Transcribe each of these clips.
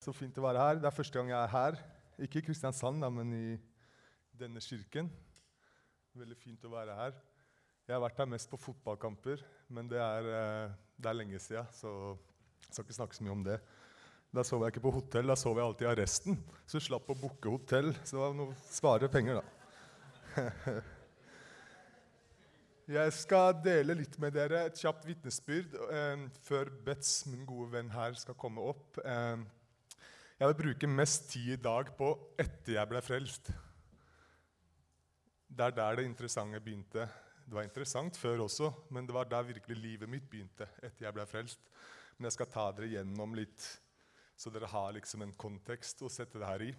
Så fint å være her. Det er første gang jeg er her. Ikke i Kristiansand, da, men i denne kirken. Veldig fint å være her. Jeg har vært her mest på fotballkamper, men det er, eh, det er lenge siden, så jeg skal ikke snakke så mye om det. Da sov jeg ikke på hotell, da sov jeg alltid i arresten. Så slapp å booke hotell. Så det var noe spare penger, da. Jeg skal dele litt med dere et kjapt vitnesbyrd eh, før Betz, min gode venn her, skal komme opp. Eh, jeg vil bruke mest tid i dag på etter jeg ble frelst. Det er der det interessante begynte. Det var interessant før også, men det var der virkelig livet mitt begynte. etter jeg ble frelst. Men jeg skal ta dere gjennom litt, så dere har liksom en kontekst å sette det her i.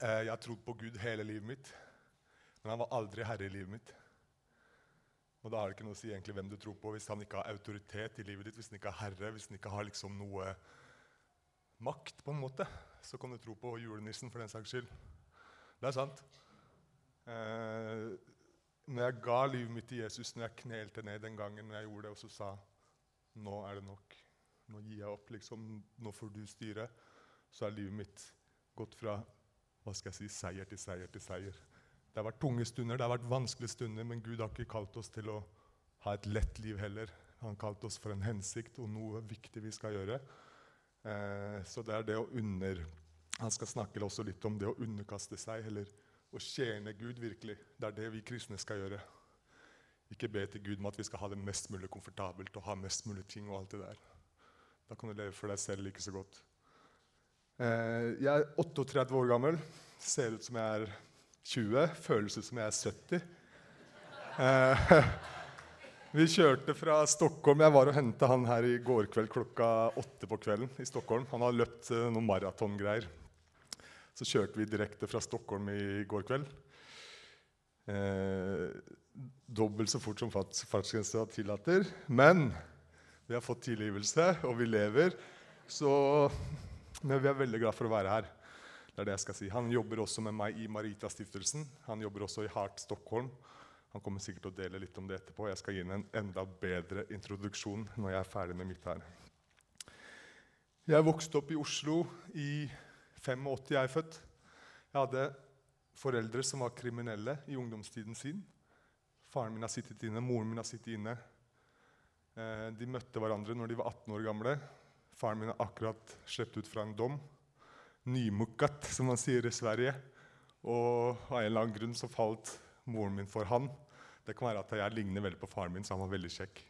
Eh, jeg har trodd på Gud hele livet mitt, men han var aldri herre i livet mitt. Og da har det ikke noe å si egentlig hvem du tror på hvis han ikke har autoritet i livet ditt, hvis han ikke har herre, hvis han ikke har liksom noe makt, på en måte. Så kan du tro på julenissen for den saks skyld. Det er sant. Eh, når jeg ga livet mitt til Jesus, når jeg knelte ned den gangen når jeg gjorde det, og så sa nå er det nok, nå gir jeg opp, liksom, nå får du styre, så er livet mitt gått fra hva skal jeg si, seier til seier til seier. Det har vært tunge stunder, det har vært vanskelige stunder, men Gud har ikke kalt oss til å ha et lett liv heller. Han har kalt oss for en hensikt og noe viktig vi skal gjøre. Eh, så det er det å under... Han skal snakke også litt om det å underkaste seg, eller å tjene Gud virkelig. Det er det vi kristne skal gjøre. Ikke be til Gud om at vi skal ha det mest mulig komfortabelt og ha mest mulig ting. og alt det der. Da kan du leve for deg selv like så godt. Eh, jeg er 38 år gammel. Ser ut som jeg er 20. Føles ut som jeg er 70. Vi körde från Stockholm. Jag var och hämtade han här i går klockan åtta på kvällen i Stockholm. Han har löpt eh, någon maratongrejer. Så körde vi direkt från Stockholm i går. Eh, dubbelt så fort som fartgränsen tillåter. Men vi har fått tillgivelse och vi lever. Så, men vi är väldigt glada för att vara här. Det är det jag ska säga. Han jobbar också med mig i Marita-stiftelsen. Han jobbar också i Heart Stockholm. Han kommer sikkert att dela lite om det etterpå. Jag ska ge en enda bättre introduktion när jag är färdig med mitt här. Jag växte upp i Oslo i 85. jag är född. Jag hade föräldrar som var kriminella i ungdomstiden sin. Faren min har suttit inne, mor min har suttit inne. Eh, de mötte varandra när de var 18 år gamla. Faren min har akkurat släppt ut från en dom Nymuckat, som man säger i Sverige. och av en eller annan grund så falt moren min for han. Det kan være at jeg ligner veldig på faren min, så han var veldig kjekk.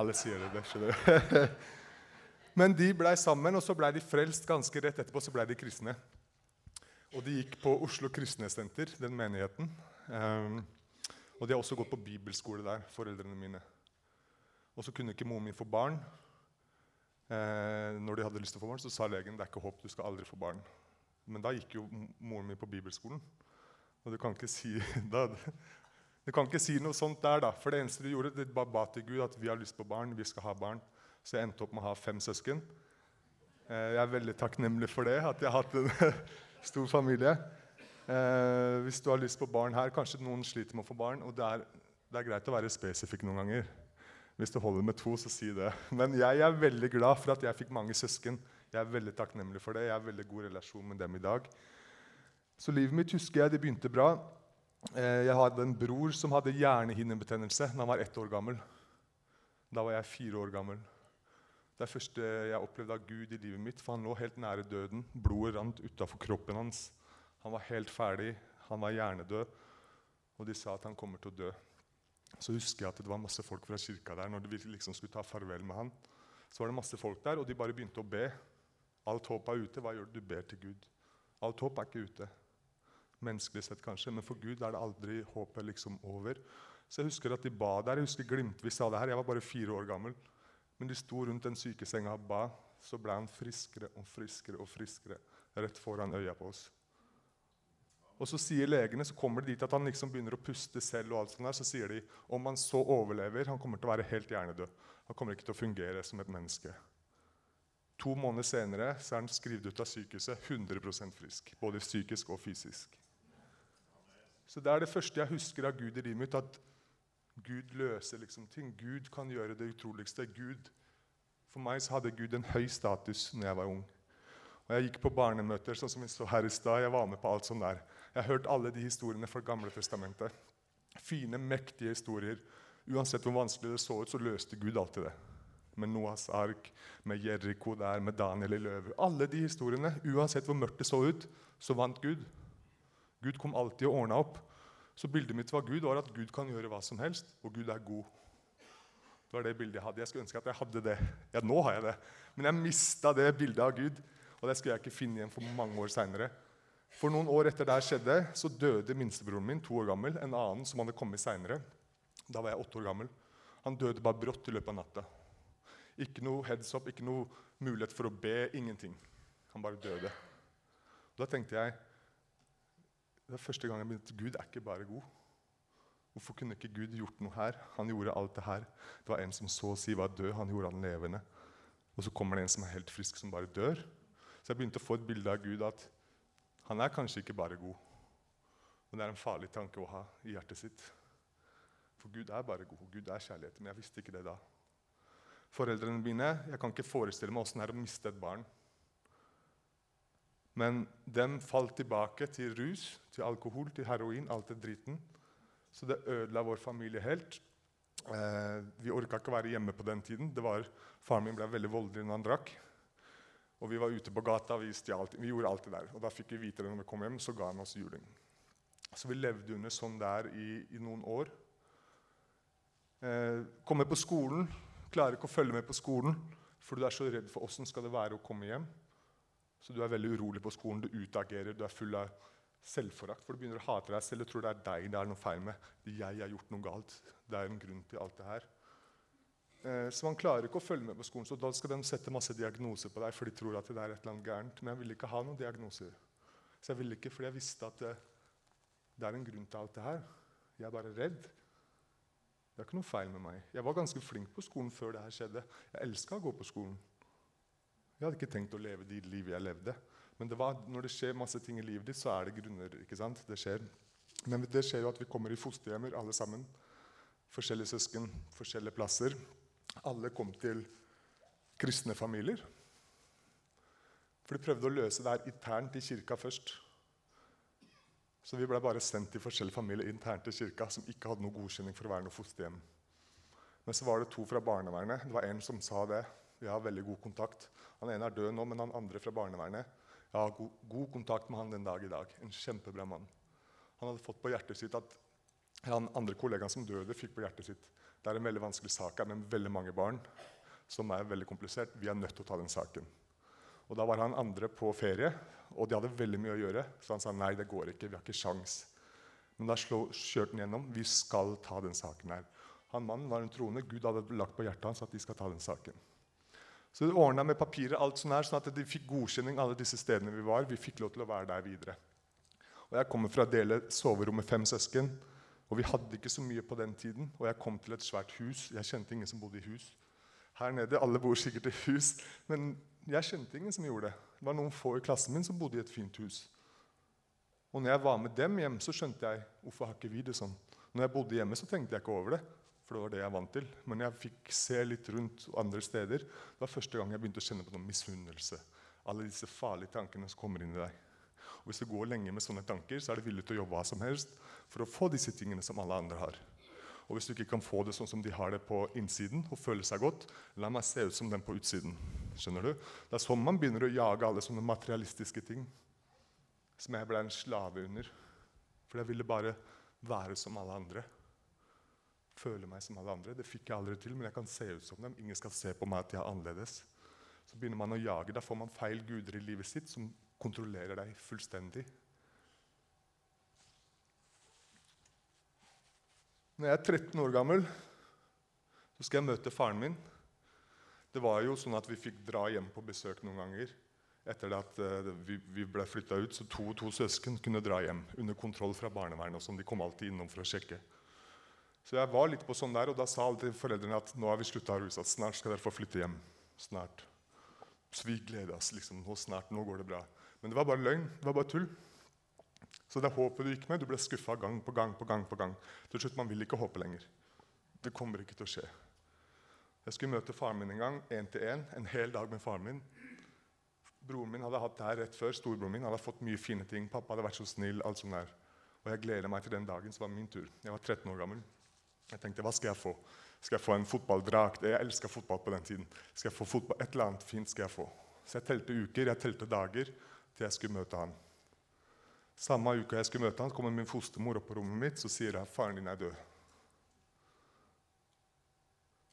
Alle sier det, skjønner du. Men de blei sammen, og så blei de frelst ganske rett etterpå. så ble de kristne. Og de gikk på Oslo Kristne Senter, den menigheten. Um, og de har også gått på bibelskole der, foreldrene mine. Og så kunne ikke moren min få barn, Eh, når de hadde lyst til å få barn, så sa legen det er ikke håp, du skal aldri få barn. Men da gikk jo moren min på bibelskolen. Og du kan ikke si, da, du kan ikke si noe sånt der, da. For det eneste du gjorde, det bare ba til Gud at vi har lyst på barn, vi skal ha barn. Så jeg endte opp med å ha fem søsken. Eh, jeg er veldig takknemlig for det, at jeg har hatt en stor familie. Eh, hvis du har lyst på barn her, kanskje noen sliter med å få barn. Og det er, det er greit å være spesifikk noen ganger. Hvis du holder med to, så si det. Men jeg er veldig glad for at jeg fikk mange søsken. Jeg er veldig takknemlig for det. Jeg har veldig god relasjon med dem i dag. Så livet mitt husker jeg, det begynte bra. Eh, jeg hadde en bror som hadde hjernehinnebetennelse da han var ett år gammel. Da var jeg fire år gammel. Det er første jeg opplevde av Gud i livet mitt, for han lå helt nære døden. Blodet rant utafor kroppen hans. Han var helt ferdig. Han var hjernedød. Og de sa at han kommer til å dø så husker jeg at det var masse folk fra kirka der. når vi liksom skulle ta farvel med han. Så var det masse folk der, og de bare begynte å be. Alt håp er ute. Hva gjør du? Du ber til Gud. Alt håp er ikke ute. Menneskelig sett kanskje, men for Gud er det aldri håpet liksom over. Så Jeg husker at de ba der. Jeg husker glimtvis av det her. Jeg var bare fire år gammel. Men de sto rundt den sykesenga og ba. Så ble han friskere og friskere og friskere rett foran øya på oss. Og så sier legene, så kommer de dit at han liksom begynner å puste selv. og alt sånt der, Så sier de om han så overlever, han kommer til å være helt hjernedød. Han kommer ikke til å fungere som et menneske. To måneder senere så er han skrevet ut av sykehuset 100% frisk. Både psykisk og fysisk. Så Det er det første jeg husker av Gud i livet mitt. At Gud løser liksom ting. Gud kan gjøre det utroligste. Gud, For meg så hadde Gud en høy status når jeg var ung. Og jeg gikk på barnemøter, sånn som vi så her i stad. Jeg var med på alt sånt der. Jeg har hørt alle de historiene fra Gamle testamentet. Fine, mektige historier. Uansett hvor vanskelig det så ut, så løste Gud alltid det. Med Noas ark, med Jeriko der, med Daniel i løver. Alle de historiene, uansett hvor mørkt det så ut, så vant Gud. Gud kom alltid och ordna upp. Så bildet mitt var Gud var att Gud kan göra vad som helst, och Gud är god. Det var det bildet jag hade. Jag skulle önska att jag hade det. Ja, nu har jag det. Men jag mista det bildet av Gud, och det skulle jag inte finna igen för många år senare. För några år efter det skjedde, så döde minstebroren min, två år gammal, En annan som hade kommit senare. Då var jag åtta år gammal. Han döde bara brått i løpet av natta. Ikke heads up, inte någon möjlighet för att be. Ingenting. Han bara döde. Då tänkte jag, det var første gang jeg begynte Gud er ikke bare god. Hvorfor kunne ikke Gud gjort noe her? Han gjorde alt det her. Det var en som så å si var død, han gjorde han levende. Og så kommer det en som er helt frisk, som bare dør. Så jeg begynte å få et bilde av Gud at han er kanskje ikke bare god. Men det er en farlig tanke å ha i hjertet sitt. For Gud er bare god. Gud er kjærlighet. Men jeg visste ikke det da. Foreldrene mine Jeg kan ikke forestille meg åssen det er å miste et barn. Men de falt tilbake til rus, til alkohol, til heroin, alt det driten. Så det ødela vår familie helt. Eh, vi orka ikke vara være hjemme på den tiden. Det var, faren min ble veldig voldelig når han drakk. Og vi var ute på gata, vi, vi gjorde alt det der. Og da fikk vi vite det når vi kom hjem, så ga han oss juling. Så vi levde under sånn der i, i noen år. Eh, kommer på skolen, klarer ikke å følge med på skolen, for du er så redd for åssen skal det være å komme hjem. Så du er veldig urolig på skolen, du utagerer, du er full av selvforakt. For du begynner å hate deg selv og tror det er deg det er noe feil med. Jeg har gjort noe galt. Det er en grunn til alt det her. Eh, så man klarer ikke å følge med på skolen, så da skal de sette masse diagnoser på deg, for de tror at det er et eller annet gærent. Men jeg ville ikke ha noen diagnoser. Så jeg ville ikke, fordi jeg visste at det, det er en grunn til alt det her. Jeg er bare redd. Det er ikke noe feil med meg. Jeg var ganske flink på skolen før det her skjedde. Jeg elska å gå på skolen. Jeg hadde ikke tenkt å leve de liv jeg levde. Men det var, når det skjer masse ting i livet ditt, så er det grunner. ikke sant? Det skjer. Men det skjer jo at vi kommer i fosterhjemmer, alle sammen. Forskjellige søsken, forskjellige plasser. Alle kom til kristne familier. For de prøvde å løse det her internt i kirka først. Så vi ble bare sendt til forskjellige familier internt i kirka som ikke hadde noe godkjenning for å være noe fosterhjem. Men så var det to fra barnevernet. Det var en som sa det. Vi har väldigt god kontakt. Han ene är död nu, men han andra från barnevernet Jag har go god kontakt med han den dag i dag. En kjempebra man. Han hade fått på hjertet sitt att han andre kollegaen som døde, fick på hjertet sitt Det är en väldigt vanskelig sak her med väldigt många barn, som är väldigt komplisert. Vi är nødt til å ta den saken. Och då var han andre på ferie, Och de hade väldigt mycket att göra. Så han sa nej, det går inte. vi har inte chans. Men da kjørte han gjennom. Vi ska ta den saken här. Han mannen var en troende. Gud hade lagt på hjertet hans att de ska ta den saken. Så det ordna med papirer, alt sånn her, sånn at de fikk godkjenning alle disse stedene vi var. Vi fikk lov til å være der videre. Og Jeg kommer fra å dele soverom med fem søsken. Og Vi hadde ikke så mye på den tiden. Og jeg kom til et svært hus. Jeg kjente ingen som bodde i hus. Her nede, Alle bor sikkert i hus, men jeg kjente ingen som gjorde det. Det var noen få i klassen min som bodde i et fint hus. Og når jeg var med dem hjem, så skjønte jeg hvorfor har ikke vi det sånn. Når jeg bodde hjemme, så tenkte jeg ikke over det for det var det jeg vant til. Men jeg fikk se litt rundt andre steder. Det var første gang jeg begynte å kjenne på noen misunnelse. Alle disse farlige tankene som kommer inn i deg. Og Hvis du går lenge med sånne tanker, så er du villig til å jobbe hva som helst for å få disse tingene som alle andre har. Og hvis du ikke kan få det sånn som de har det på innsiden, og føle seg godt, la meg se ut som den på utsiden. Skjønner du? Det er sånn man begynner å jage alle sånne materialistiske ting. Som jeg ble en slave under. For jeg ville bare være som alle andre føle meg som alle andre. Det fikk jeg aldri til, men jeg kan se ut som dem. Ingen skal se på meg at jeg er annerledes. Så begynner man å jage. Da får man feil guder i livet sitt som kontrollerer deg fullstendig. Når jeg er 13 år gammel, så skal jeg møte faren min. Det var jo sånn at Vi fikk dra hjem på besøk noen ganger. Etter at eh, vi, vi, ble flytta ut, så to og to søsken kunne dra hjem under kontroll fra barnevernet. og sånn. De kom alltid innom for å sjekke. Så jeg var litt på sånn der, og da sa alltid foreldrene at nå har vi slutta å ruse, snart skal dere få flytte hjem. Snart. Så vi gleda oss. liksom, nå snart, nå går det bra. Men det var bare løgn. det var bare tull. Så det håpet du gikk med, du ble skuffa gang på gang på gang. på gang. Til slutt, man vil ikke håpe lenger. Det kommer ikke til å skje. Jeg skulle møte faren min en gang, én til én, en hel dag med faren min. Broren min hadde hatt det her rett før. Storebroren min hadde fått mye fine ting. Pappa hadde vært så snill. alt sånt der. Og jeg gleder meg til den dagen som var min tur. Jeg var 13 år gammel. Jag tänkte, vad ska jag få? Ska jag få en fotbolldrakt? Jag älskar fotboll på den tiden. Ska jag få fotboll? Ett eller fint ska jag få. Så jag tälte uker, jag tälte dagar till jag skulle möta han. Samma uka jag skulle möta han, kommer min fostermor upp på rummet mitt så säger hun faren din är död.”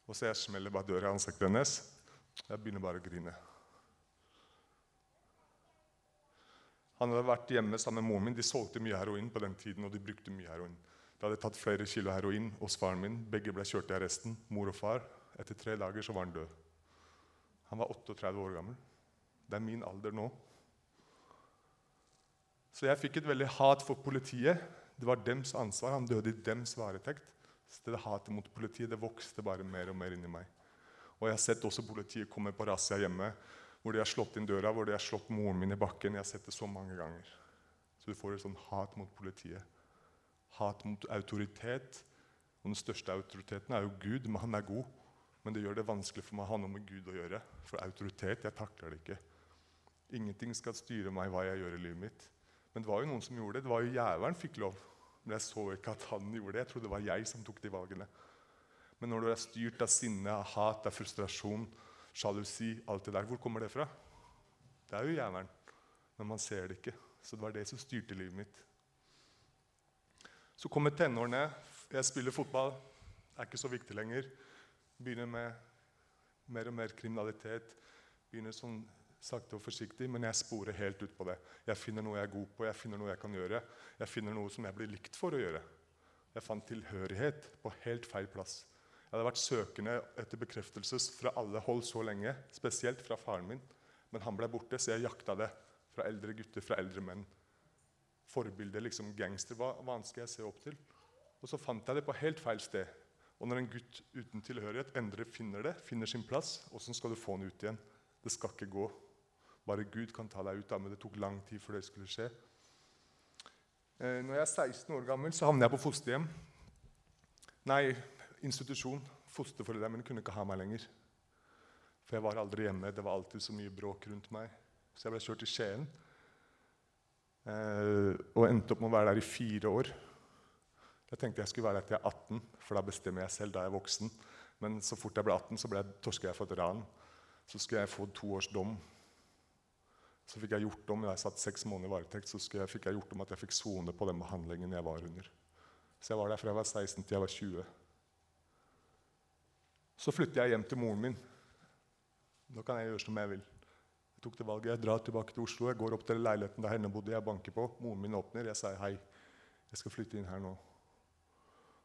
Och så jag smäller bara dörren i ansiktet hennes. Jag börjar bara grina. Han hade varit hemma, med mormor. De sålde mycket heroin på den tiden. och de brukade mycket heroin. Det hadde tatt flere kilo heroin hos faren min. Begge ble kjørt i arresten. Mor og far. Etter tre dager så var han død. Han var 38 år gammel. Det er min alder nå. Så jeg fikk et veldig hat for politiet. Det var dems ansvar. Han døde i dems varetekt. Så det hatet mot politiet det vokste bare mer og mer inni meg. Og jeg har sett også politiet komme på razzia hjemme, hvor de har slått inn døra, hvor de har slått moren min i bakken. Jeg har sett det så mange ganger. Så du får et sånt hat mot politiet. Hat mot autoritet. Og den største autoriteten er jo Gud, men han er god. Men det gjør det vanskelig for meg å ha noe med Gud å gjøre. For autoritet, jeg takler det ikke. Ingenting skal styre meg hva jeg gjør i livet mitt. Men det var jo noen som gjorde det. Det var jo Jævelen fikk lov. Men jeg så ikke at han gjorde det. Jeg trodde det var jeg som tok de valgene. Men når du er styrt av sinne, av hat, av frustrasjon, sjalusi, alt det der, hvor kommer det fra? Det er jo jævelen. Men man ser det ikke. Så det var det som styrte livet mitt. Så kommer tenårene. Jeg spiller fotball. Det er ikke så viktig lenger. Begynner med mer og mer kriminalitet. Begynner sånn sakte og forsiktig, men jeg sporer helt ut på det. Jeg finner noe jeg er god på, jeg finner noe jeg kan gjøre. Jeg finner noe som jeg blir likt for å gjøre. Jeg fant tilhørighet på helt feil plass. Jeg hadde vært søkende etter bekreftelse fra alle hold så lenge, spesielt fra faren min. Men han ble borte, så jeg jakta det fra eldre gutter, fra eldre menn forbilde, liksom gangster, hva, hva skal jeg se opp til? Og så fant jeg det på helt feil sted. Og når en gutt uten tilhørighet endrer finner det, finner sin plass, åssen skal du få den ut igjen? Det skal ikke gå. Bare Gud kan ta deg ut av men det tok lang tid før det skulle skje. Eh, når jeg er 16 år gammel, så havner jeg på fosterhjem. Nei, institusjon. Fosterforeldrene mine kunne ikke ha meg lenger. For jeg var aldri hjemme. Det var alltid så mye bråk rundt meg. Så jeg ble kjørt til Skien Eh, og endte opp med å være der i fire år. Jeg tenkte jeg skulle være der til jeg er 18, for da bestemmer jeg selv. da jeg er voksen. Men så fort jeg ble 18, så ble jeg, torska jeg for et ran. Så skulle jeg få to års dom. Så fikk jeg gjort om, jeg satt seks måneder i varetekt, så jeg, fikk jeg gjort om at jeg fikk sone på den behandlingen jeg var under. Så jeg var der fra jeg var 16 til jeg var 20. Så flytter jeg hjem til moren min. Nå kan jeg gjøre som jeg vil. Jeg tok det valget, jeg drar tilbake til Oslo, jeg går opp til leiligheten der henne bodde. Jeg banker på, moren min åpner. Jeg sier hei, jeg skal flytte inn her nå.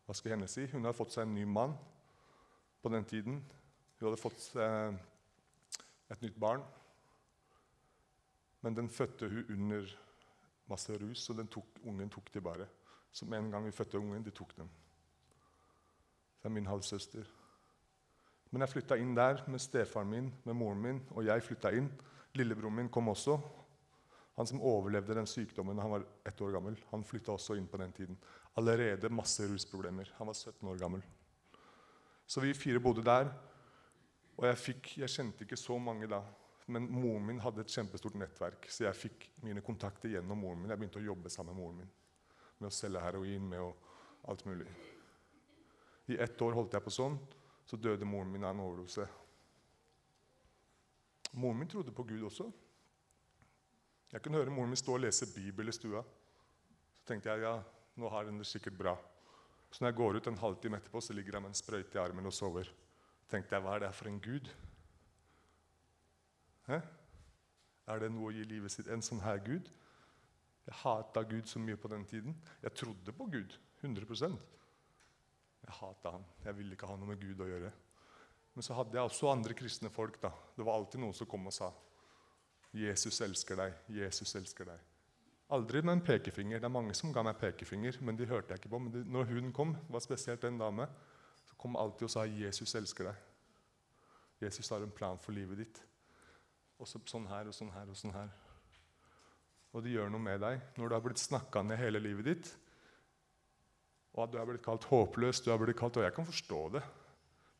Hva skal henne si? Hun har fått seg en ny mann på den tiden. Hun hadde fått eh, et nytt barn. Men den fødte hun under masse rus, så den tok, ungen tok de bare. Så med en gang vi fødte ungen, de tok den. Det er min halvsøster. Men jeg flytta inn der med stefaren min, med moren min, og jeg flytta inn. Lillebroren min kom også. Han som overlevde den sykdommen han var ett år gammel, han flytta også inn på den tiden. Allerede masse rusproblemer. Han var 17 år gammel. Så vi fire bodde der. Og jeg, fikk, jeg kjente ikke så mange da. Men moren min hadde et kjempestort nettverk, så jeg fikk mine kontakter gjennom moren min. Jeg begynte å jobbe sammen med moren min med å selge heroin, med å, alt mulig. I ett år holdt jeg på sånn. Så døde moren min av en overdose. Moren min trodde på Gud også. Jeg kunne høre moren min stå og lese Bibel i stua. Så tenkte jeg ja, nå har hun det sikkert bra. Så når jeg går ut en halvtime etterpå, så ligger hun med en sprøyte i armen og sover. Tenkte jeg, hva er det for en Gud? Hæ? Er det noe å gi livet sitt en sånn her Gud? Jeg hata Gud så mye på den tiden. Jeg trodde på Gud 100% Jeg hata han. Jeg ville ikke ha noe med Gud å gjøre. Men så hade jag också andra kristna folk. Då. Det var alltid någon som kom och sa 'Jesus älskar dig, 'Jesus älskar dig. Aldrig med en pekefinger. Det är många som gav mig pekefinger, men de hörde jag inte. på. Men det, när hon kom, var speciellt en dame, så kom alltid och sa 'Jesus älskar dig. Jesus har en plan för livet ditt. Och så sån här och sån här och sån här. Och det gör något med dig. När du har blivit snackande hela hele livet ditt. och att du har blivit kalt hopplös, du har blivit kalt, och jag kan förstå det.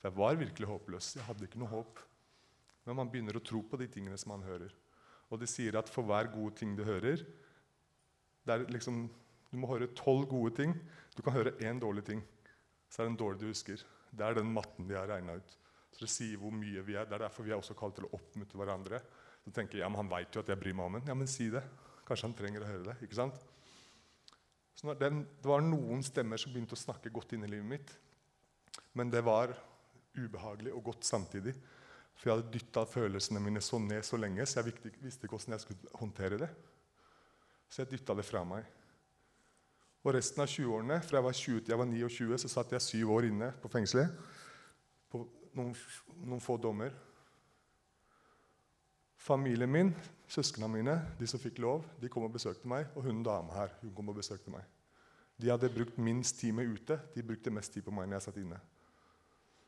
For jeg var virkelig håpløs. Jeg hadde ikke noe håp. Men man begynner å tro på de tingene som man hører. Og de sier at for hver gode ting du hører det er liksom, Du må høre tolv gode ting. Du kan høre én dårlig ting. Så er det en dårlig du husker. Det er den matten de har regna ut. Så Det sier hvor mye vi er. Det er derfor vi er også kalt til å oppmuntre hverandre. Så tenker jeg, ja, men Han veit jo at jeg bryr meg om ham. Ja, men si det. Kanskje han trenger å høre det. ikke sant? Så den, Det var noen stemmer som begynte å snakke godt inn i livet mitt. Men det var ubehagelig og godt samtidig. For jeg hadde dytta følelsene mine så ned så lenge, så jeg visste ikke åssen jeg skulle håndtere det. Så jeg dytta det fra meg. Og resten av 20-årene, fra jeg var 20 til jeg var 29, så satt jeg syv år inne på fengselet. På noen, noen få dommer. Familien min, søsknene mine, de som fikk lov, de kom og besøkte meg. Og hun dama her, hun kom og besøkte meg. De hadde brukt minst tid med ute. De brukte mest tid på meg når jeg satt inne.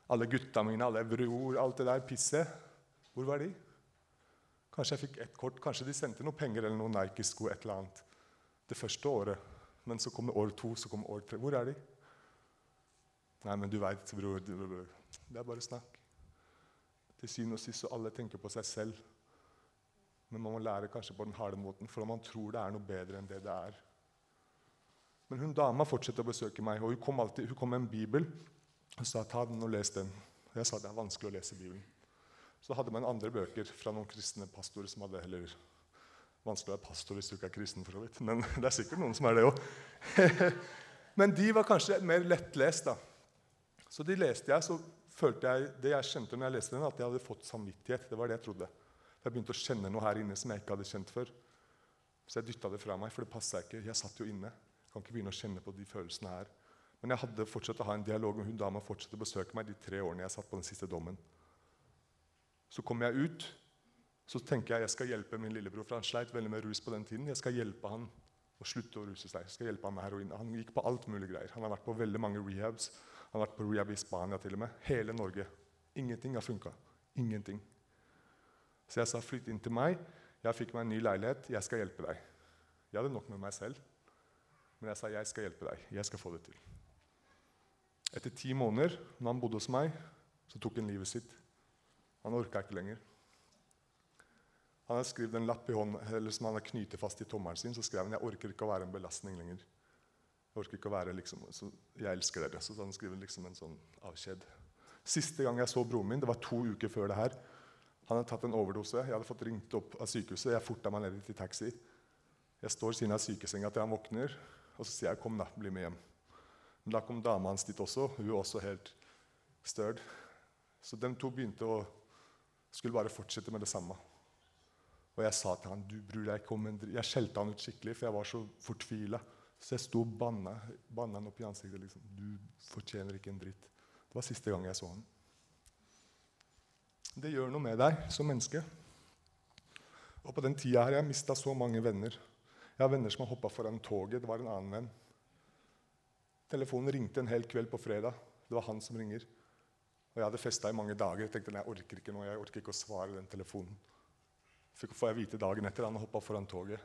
Alle gutta mine, alle bror, alt det der pisset. Hvor var de? Kanskje jeg fikk ett kort, kanskje de sendte noe penger eller noen Nike-sko. et eller annet. Det første året. Men så kommer år to, så kommer år tre. Hvor er de? Nei, men du veit, bror. Det er bare snakk. Til syvende og sist så alle tenker på seg selv. Men man må lære kanskje på den harde måten, for man tror det er noe bedre enn det det er. Men hun dama fortsatte å besøke meg, og hun kom, alltid, hun kom med en bibel så sa ta den og les den. Jeg sa det er vanskelig å lese Bibelen. Så hadde man andre bøker fra noen kristne pastorer som hadde heller Vanskelig å være pastor hvis du ikke er kristen, for så vidt. Men det er sikkert noen som er det òg. Men de var kanskje mer lettlest. da. Så de leste jeg, så følte jeg det jeg kjente når jeg leste den, at jeg hadde fått samvittighet. Det var det jeg trodde. Jeg begynte å kjenne noe her inne som jeg ikke hadde kjent før. Så jeg dytta det fra meg, for det passa ikke. Jeg satt jo inne. Jeg kan ikke begynne å kjenne på de følelsene her. Men jeg hadde fortsatt å ha en dialog med hun dama fortsatte å besøke meg de tre årene jeg satt på den siste dommen. Så kom jeg ut, så tenker jeg jeg skal hjelpe min lillebror, for han sleit veldig med rus på den tiden. Jeg skal hjelpe han å slutte å ruse seg. Jeg skal hjelpe Han med heroin. Han gikk på alt mulig greier. Han har vært på veldig mange rehabs. Han har vært på rehab i Spania til og med. Hele Norge. Ingenting har funka. Ingenting. Så jeg sa flytt inn til meg. Jeg fikk meg en ny leilighet. Jeg skal hjelpe deg. Jeg hadde nok med meg selv. Men jeg sa jeg skal hjelpe deg. Jeg skal få det til. Etter ti måneder, når han bodde hos meg, så tok han livet sitt. Han orka ikke lenger. Han har skrevet en lapp i hånd, eller som han har knyttet fast i tommelen sin. Så skrev han jeg orker ikke å være en belastning lenger. Jeg orker ikke å være liksom, jeg elsker dere. Så han skrev liksom en sånn avskjed. Siste gang jeg så broren min, det var to uker før det her. Han hadde tatt en overdose. Jeg hadde fått ringt opp av sykehuset. Jeg forta meg ned til taxi. Jeg står siden av sykesenga til han våkner, og så sier jeg 'kom, da, bli med hjem'. Men da kom dama hans dit også. Hun var også helt størt. Så de to begynte å skulle bare fortsette med det samme. Og jeg sa til han, du bryr jeg, kom om en. Jeg skjelte han ut skikkelig, for jeg var så fortvila. Så jeg sto og banna, banna han opp i ansiktet. liksom, Du fortjener ikke en dritt. Det var siste gang jeg så han. Det gjør noe med deg som menneske. Og På den tida her, jeg mista så mange venner. Jeg har venner som har hoppa foran toget. Det var en annen venn. Telefonen ringte en hel kveld på fredag. Det var han som ringer. Og Jeg hadde festa i mange dager. Jeg tenkte jeg orker ikke noe, jeg orker ikke å svare den telefonen. Så får jeg vite dagen etter han har hoppa foran toget.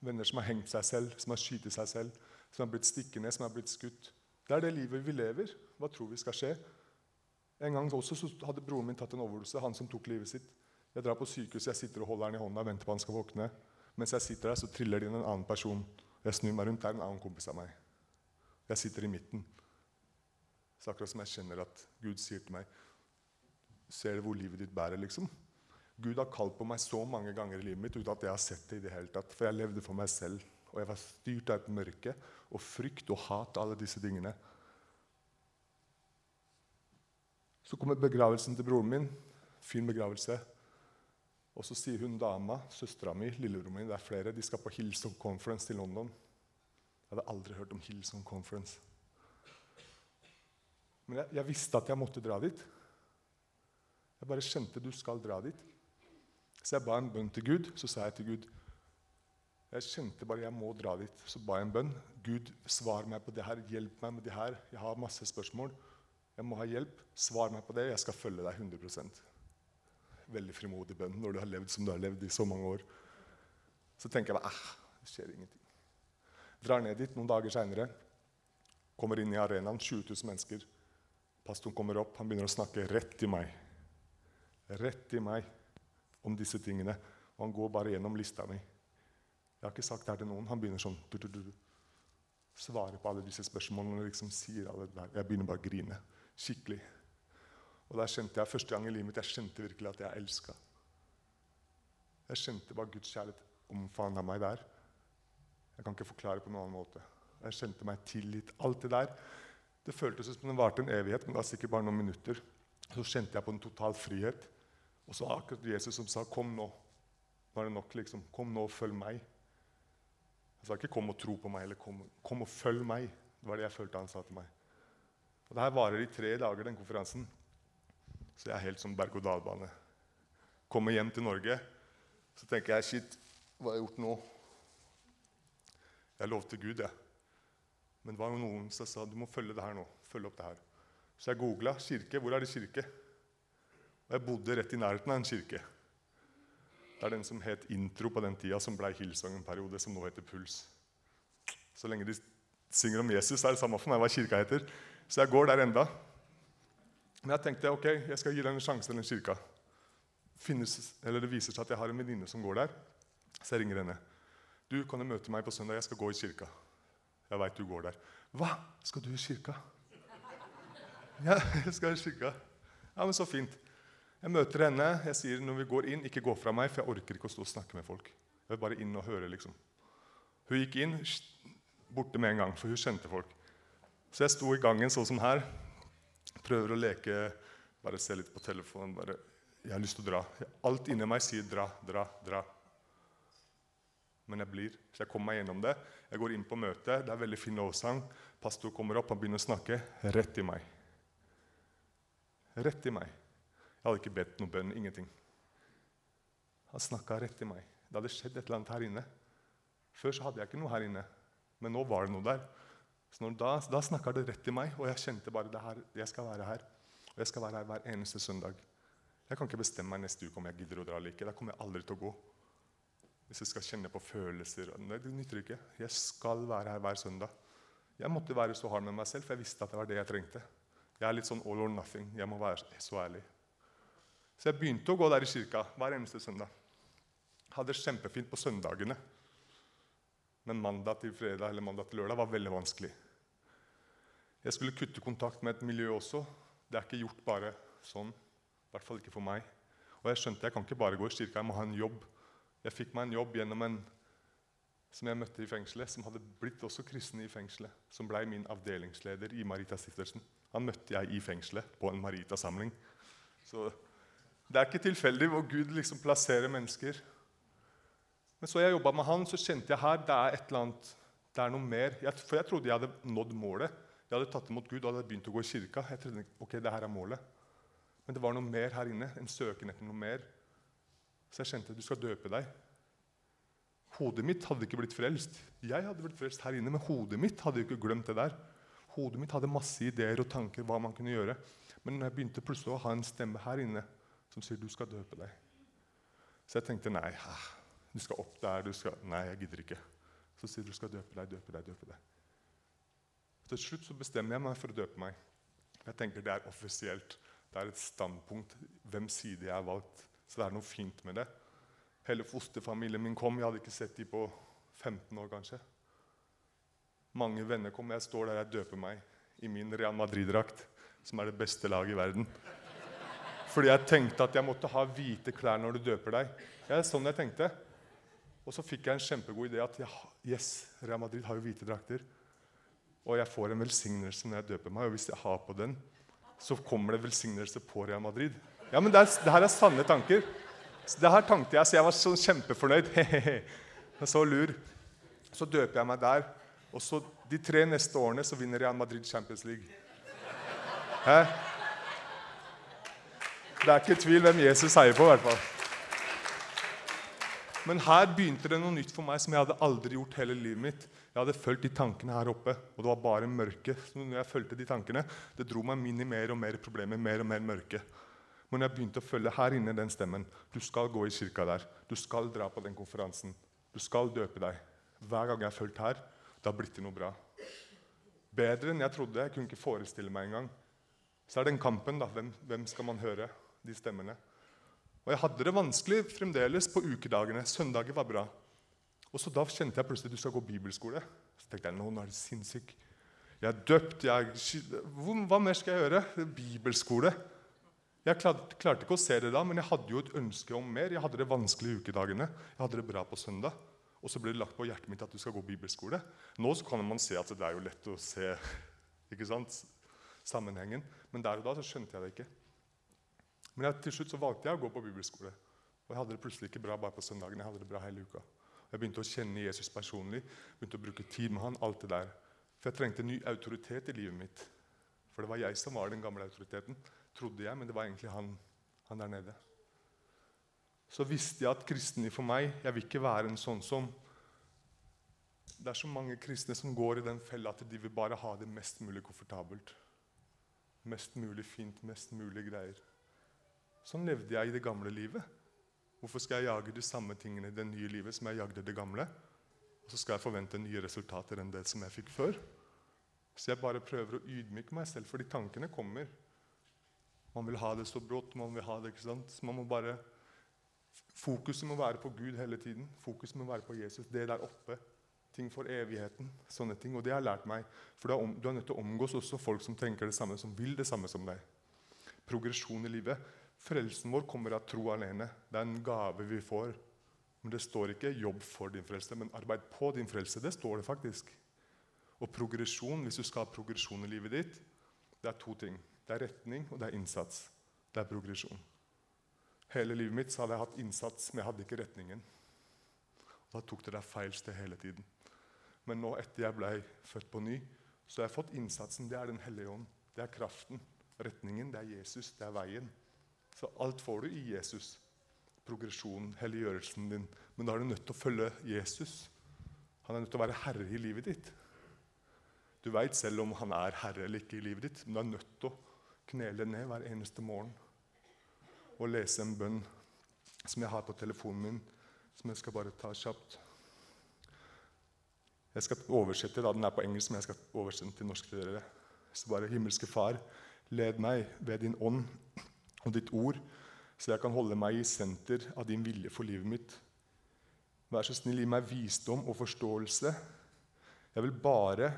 Venner som har hengt seg selv, som har skutt seg selv, som har blitt stikket ned, som har blitt skutt. Det er det livet vi lever. Hva tror vi skal skje? En gang også så hadde broren min tatt en overdose. han som tok livet sitt. Jeg drar på sykehuset, jeg sitter og holder han i hånda og venter på han skal våkne. Mens jeg sitter der, så triller det inn en annen person. Jeg snur meg rundt, Där er en annen kompis av meg. Jeg sitter i midten. Så akkurat som jeg kjenner at Gud sier til meg Ser du hvor livet ditt bærer, liksom? Gud har kalt på meg så mange ganger i livet mitt uten at jeg har sett det i det hele tatt. For jeg levde for meg selv, og jeg var styrt av et mørke og frykt og hat. alle disse tingene. Så kommer begravelsen til broren min. Fin begravelse. Og så sier hun dama, søstera mi, lillebroren min, det er flere, de skal på Hillsong Conference til London. Jeg hadde aldri hørt om Hillsong Conference. Men jeg, jeg visste at jeg måtte dra dit. Jeg bare kjente du skal dra dit. Så jeg ba en bønn til Gud. Så sa jeg til Gud Jeg kjente bare jeg må dra dit. Så ba jeg en bønn. Gud, svar meg på det her. Hjelp meg med det her. Jeg har masse spørsmål. Jeg må ha hjelp. Svar meg på det. Jeg skal følge deg 100 Veldig frimodig bønn når du har levd som du har levd i så mange år. Så tenker jeg bare eh, det skjer ingenting. Drar ned dit noen dager seinere. Kommer inn i arenaen. 20 000 mennesker. Pastoren kommer opp. Han begynner å snakke rett til meg rett i meg. om disse tingene. Og han går bare gjennom lista mi. Jeg har ikke sagt det her til noen. Han begynner sånn du, du, du, Svarer på alle disse spørsmålene og liksom sier alle det der. Jeg begynner bare å grine. Skikkelig. Og der kjente jeg første gang i livet mitt jeg kjente virkelig at jeg elska. Jeg kjente bare Guds kjærlighet omfavna meg der. Jeg kan ikke forklare på noen annen måte. Jeg kjente meg tilgitt. Alt det der. Det føltes som det varte en evighet, men det var sikkert bare noen minutter. Så kjente jeg på en total frihet. Og så akkurat Jesus som sa 'Kom nå'. Nå er det nok, liksom. 'Kom nå, følg meg'. Han sa ikke 'kom og tro på meg' eller 'kom, kom og følg meg'. Det var det jeg følte han sa til meg. Og Det her varer i tre dager, den konferansen. Så jeg er helt som berg-og-dal-bane. Kommer hjem til Norge, så tenker jeg 'shit, hva har jeg gjort nå?' Jeg lovte Gud, jeg. Men det var jo noen som sa 'du må følge det her nå'. Følge opp det her. Så jeg googla kirke. Hvor er det kirke? Og jeg bodde rett i nærheten av en kirke. Det er den som het Intro på den tida, som blei Hillsong en periode, som nå heter Puls. Så lenge de synger om Jesus, er det samme for meg hva kirka heter. Så jeg går der enda. Men jag tänkte okej, okay, jag ska ge den en chans till en kyrka. Finns, eller Det visar sig att jag har en väninna som går där, så jag ringer henne. Du, kan du möta mig på söndag, jag ska gå i kyrka. Jag vet du går där. Va? Ska du i kyrka? Ja, jag ska i kyrka. Ja, men så fint. Jag möter henne. Jag säger när vi går in, inte gå från mig för jag orkar inte stå och snacka med folk. Jag vill bara in och höra, liksom. Hon gick in, borta med en gång, för hon kände folk. Så jag stod i gången så som här Prøver å leke, bare se litt på telefonen. bare, Jeg har lyst til å dra. Alt inni meg sier 'dra, dra, dra'. Men jeg blir. Så jeg kommer meg gjennom det. Jeg går inn på møtet. Det er veldig fin lovsang. Pastor kommer opp, han begynner å snakke. Rett i meg. Rett i meg. Jeg hadde ikke bedt noen bønn. Ingenting. Han snakka rett i meg. Det hadde skjedd et eller annet her inne. Før så hadde jeg ikke noe her inne, men nå var det noe der. Så når, da da snakka det rett til meg, og jeg kjente bare det her, jeg skal være her. Og jeg skal være her hver eneste søndag. Jeg kan ikke bestemme meg neste uke om jeg gidder å dra eller ikke. Da kommer jeg aldri til å gå. Hvis jeg skal kjenne på følelser Nei, det nytter ikke. Jeg skal være her hver søndag. Jeg måtte være så hard med meg selv, for jeg visste at det var det jeg trengte. Jeg er litt sånn all or nothing. Jeg må være så ærlig. Så jeg begynte å gå der i kirka hver eneste søndag. Hadde det kjempefint på søndagene. Men mandag til fredag eller mandag til lørdag var veldig vanskelig. Jeg skulle kutte kontakt med et miljø også. Det er ikke gjort bare sånn. I hvert fall ikke for meg. Og jeg skjønte jeg kan ikke bare gå i kirka, jeg må ha en jobb. Jeg fikk meg en jobb gjennom en som jeg møtte i fengselet, som hadde blitt også kristen i fengselet. Som blei min avdelingsleder i Marita-stiftelsen. Han møtte jeg i fengselet på en Marita-samling. Så det er ikke tilfeldig hvor Gud liksom plasserer mennesker. Men så jeg jobba med han, så kjente jeg her det er et eller annet, det er noe mer. Jeg, for jeg trodde jeg hadde nådd målet. Jeg hadde tatt imot Gud og hadde begynt å gå i kirka. Jeg trodde, ok, det her er målet. Men det var noe mer her inne. En søken etter noe mer. Så jeg kjente at du skal døpe deg. Hodet mitt hadde ikke blitt frelst. Jeg hadde blitt frelst her inne, men hodet mitt hadde jo ikke glemt det der. Hodet mitt hadde masse ideer og tanker hva man kunne gjøre. Men jeg begynte plutselig å ha en stemme her inne som sier du skal døpe deg. Så jeg tenkte nei, ah du skal opp der du skal, Nei, jeg gidder ikke. Så sier du skal døpe deg, døpe deg, døpe deg. Til slutt så bestemmer jeg meg for å døpe meg. Jeg tenker Det er offisielt. Det er et standpunkt. Hvem side jeg har valgt. Så det er noe fint med det. Hele fosterfamilien min kom. Jeg hadde ikke sett dem på 15 år, kanskje. Mange venner kom. Jeg står der jeg døper meg i min Real Madrid-drakt, som er det beste laget i verden. Fordi jeg tenkte at jeg måtte ha hvite klær når du døper deg. Ja, det er sånn jeg tenkte. Og så fikk jeg en kjempegod idé at yes, Real Madrid har jo hvite drakter. Og jeg får en velsignelse når jeg døper meg. Og hvis jeg har på den, så kommer det velsignelse på Real Madrid. Ja, men det, er, det her er sanne tanker. Så det her tenkte jeg, så jeg var så kjempefornøyd. så lur. Så døper jeg meg der. Og så de tre neste årene så vinner Real Madrid Champions League. Hæ? Det er ikke tvil hvem Jesus heier på. i hvert fall. Men här begynte det något nytt för mig som jag hade aldrig gjort hela livet mitt. Jag hade följt de tankarna här uppe och det var bara mörker. Så när jag följde de tankarna, Det drog mig in i mer och mer problem, mer och mer mörker. Men jag började å här inne den stämmen. Du ska gå i kyrkan där. Du ska dra på den konferensen. Du ska döpa dig. Varje gång jag följt här, det har blivit något bra. Bättre än jag trodde. Jag kunde inte föreställa mig en gång. Så är den kampen, då. Vem, vem ska man höra? de stämmorna. Og jeg hadde det vanskelig fremdeles på ukedagene. Søndager var bra. Og så Da kjente jeg plutselig at du skal gå bibelskole. Så tenkte jeg nå, nå er det sinnssyk. Jeg er døpt. Jeg, hva mer skal jeg gjøre? Bibelskole. Jeg klarte, klarte, ikke å se det da, men jeg hadde jo et ønske om mer. Jeg hadde det vanskelig i ukedagene. Jeg hadde det bra på søndag. Og så ble det lagt på hjertet mitt at du skal gå bibelskole. Nå så kan man se at det er jo lett å se ikke sant, sammenhengen. Men der og da så skjønte jeg det ikke. Men jeg, til slutt så valgte jeg å gå på bibelskole. Og jeg hadde det plutselig ikke bra bare på søndagen. Jeg hadde det bra hele uka. Jeg begynte å kjenne Jesus personlig, begynte å bruke tid med han, alt det der. For jeg trengte en ny autoritet i livet mitt. For det var jeg som var den gamle autoriteten, trodde jeg, men det var egentlig han, han der nede. Så visste jeg at kristne for meg Jeg vil ikke være en sånn som Det er så mange kristne som går i den fella at de vil bare ha det mest mulig komfortabelt. Mest mulig fint, mest mulig greier. Sånn levde jeg i det gamle livet. Hvorfor skal jeg jage de samme tingene i det nye livet som jeg jagde det gamle? Og så skal jeg forvente nye resultater enn det som jeg fikk før. Så jeg bare prøver å ydmyke meg selv, fordi tankene kommer. Man vil ha det så brått. man vil ha det, ikke sant? Så man må bare, Fokuset må være på Gud hele tiden. Fokuset må være på Jesus. Det der oppe. Ting for evigheten. Sånne ting. Og det har jeg lært meg. For du er, om, du er nødt til å omgås også folk som tenker det samme, som vil det samme som deg. Progresjon i livet. Frelsen vår kommer av tro alene. Det er en gave vi får. Men det står ikke 'jobb for din frelse', men 'arbeid på din frelse'. Det står det faktisk. Og progresjon, hvis du skal ha progresjon i livet ditt, det er to ting. Det er retning, og det er innsats. Det er progresjon. Hele livet mitt så hadde jeg hatt innsats, men jeg hadde ikke retningen. Og da tok det deg feil sted hele tiden. Men nå etter jeg ble født på ny, så har jeg fått innsatsen. Det er Den hellige ånd. Det er kraften. Retningen, det er Jesus. Det er veien. Så alt får du i Jesus. Progresjonen, helliggjørelsen din. Men da er du nødt til å følge Jesus. Han er nødt til å være herre i livet ditt. Du veit selv om han er herre eller ikke i livet ditt, men du er nødt til å knele ned hver eneste morgen og lese en bønn som jeg har på telefonen min, som jeg skal bare ta kjapt. Jeg skal oversette, da, Den er på engelsk, men jeg skal oversette den til norsk til dere. Så bare Himmelske Far, led meg ved din ånd og ditt ord, så jeg kan holde meg i senter av din vilje for livet mitt. Vær så snill, gi meg visdom og forståelse. Jeg vil bare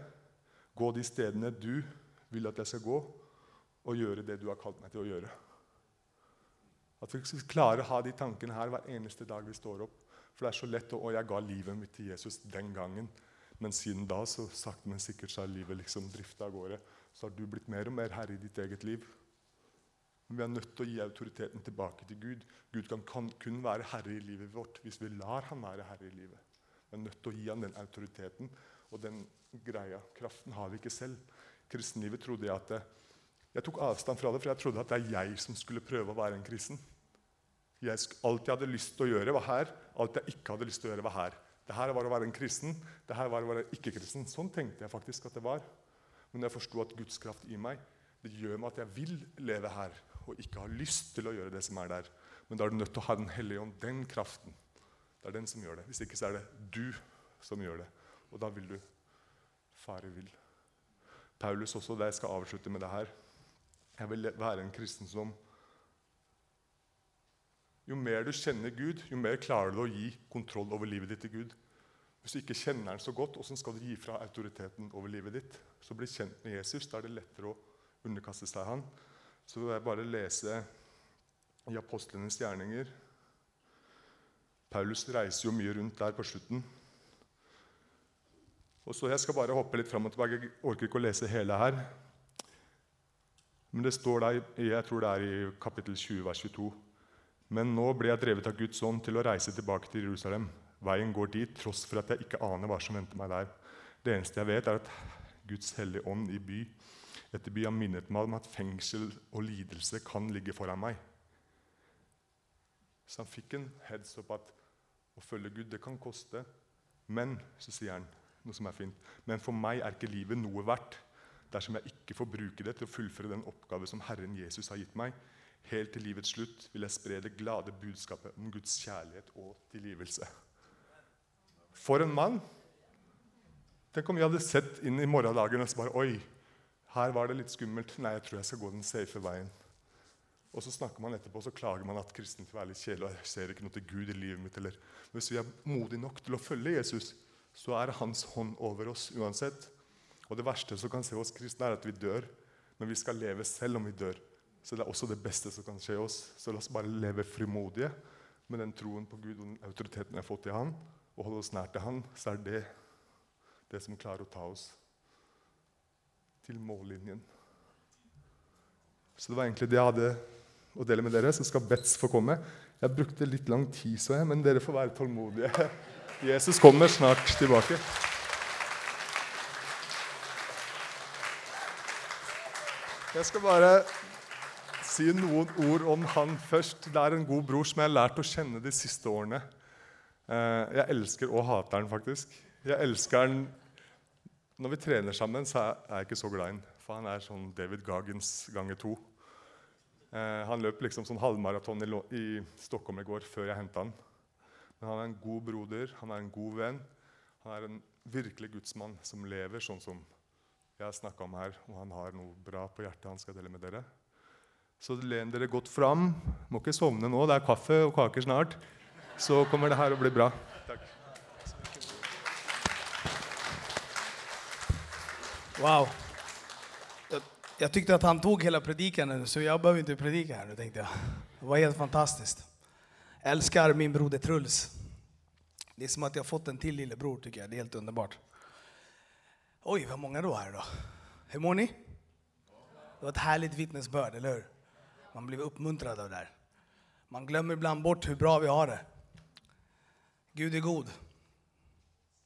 gå de stedene du vil at jeg skal gå, og gjøre det du har kalt meg til å gjøre. At vi skal klare å ha de tankene her hver eneste dag vi står opp. For det er så lett å, å jeg ga livet mitt til Jesus den gangen. Men siden da så sakte, men sikkert så har livet liksom drifta av gårde. Så har du blitt mer og mer herre i ditt eget liv. Men vi er nødt til å gi autoriteten tilbake til Gud. Gud kan, kan kun være herre i livet vårt hvis vi lar han være herre i livet. Vi er nødt til å gi han den autoriteten og den greia. Kraften har vi ikke selv. Kristenlivet trodde jeg at det, Jeg tok avstand fra det, for jeg trodde at det er jeg som skulle prøve å være en kristen. Jeg, alt jeg hadde lyst til å gjøre, var her. Alt jeg ikke hadde lyst til å gjøre, var her. Det her var å være en kristen, det her var å være ikke-kristen. Sånn tenkte jeg faktisk at det var. Men jeg forsto at Guds kraft i meg det gjør meg at jeg vil leve her og ikke har lyst til å gjøre det som er der. Men da er du nødt til å ha Den hellige ånd, den kraften. Det er den som gjør det. Hvis ikke så er det du som gjør det. Og da vil du fare vill. Paulus også, det jeg skal avslutte med det her. Jeg vil være en kristen som Jo mer du kjenner Gud, jo mer klarer du å gi kontroll over livet ditt til Gud. Hvis du ikke kjenner han så godt, hvordan skal du gi fra autoriteten over livet ditt? Så bli kjent med Jesus. Da er det lettere å underkaste seg han. Så vil jeg bare lese i apostlenes gjerninger. Paulus reiser jo mye rundt der på slutten. Og så Jeg skal bare hoppe litt fram og tilbake. Jeg orker ikke å lese hele her. Men det står der, jeg tror det er i kapittel 20, vers 22. Men nå ble jeg drevet av Guds ånd til å reise tilbake til Jerusalem. Veien går dit, tross for at jeg ikke aner hva som venter meg der. Det eneste jeg vet, er at Guds hellige ånd i by dette blir jeg minnet meg om at fengsel og lidelse kan ligge foran meg. Så han fikk en heads up at å følge Gud, det kan koste. Men så sier han noe som er fint, men for meg er ikke livet noe verdt dersom jeg ikke får bruke det til å fullføre den oppgave som Herren Jesus har gitt meg. Helt til livets slutt vil jeg spre det glade budskapet om Guds kjærlighet og tilgivelse. For en mann! Tenk om vi hadde sett inn i morgendagen og så bare Oi, her var det litt skummelt. Nei, jeg tror jeg skal gå den safe veien. Og så snakker man etterpå så klager man at kristen er litt kjedelig. og jeg ser ikke noe til Gud i livet mitt. Eller. Hvis vi er modige nok til å følge Jesus, så er Hans hånd over oss uansett. Og Det verste som kan se oss kristne, er at vi dør. Men vi skal leve selv om vi dør. Så det er også det beste som kan skje oss. Så la oss bare leve frimodige med den troen på Gud og den autoriteten vi har fått i Han, og holde oss nær til Han, så er det det som klarer å ta oss til mållinjen. Så det var egentlig det jeg hadde å dele med dere. Så skal Betz få komme. Jeg brukte litt lang tid, så jeg, men dere får være tålmodige. Jesus kommer snart tilbake. Jeg skal bare si noen ord om han først. Det er en god bror som jeg har lært å kjenne de siste årene. Eh, jeg elsker og hater han faktisk. Jeg elsker han Når vi trener sammen, så er jeg ikke så glad i han. For han er sånn David Gagens ganger to. Eh, han løp liksom sånn halvmaraton i, i, Stockholm i går før jeg henta han. Men han er en god broder, han er en god venn. Han er en virkelig gudsmann som lever sånn som jeg har snakka om her. Og han har noe bra på hjertet han skal dele med dere. Så len dere godt fram. Må ikke sovne nå, det er kaffe og kaker snart. Så kommer det her å bli bra. Takk. Wow. Jag, jag tyckte att han tog hela predikan så jag behöver inte predika här nu tänkte jag. Det var helt fantastiskt. Jag älskar min broder Truls. Det är som att jag fått en till lillebror tycker jag. Det är helt underbart. Oj, vad många då här idag. Hur mår ni? Det var ett härligt vittnesbörd, eller hur? Man blev uppmuntrad av det där. Man glömmer ibland bort hur bra vi har det. Gud är god.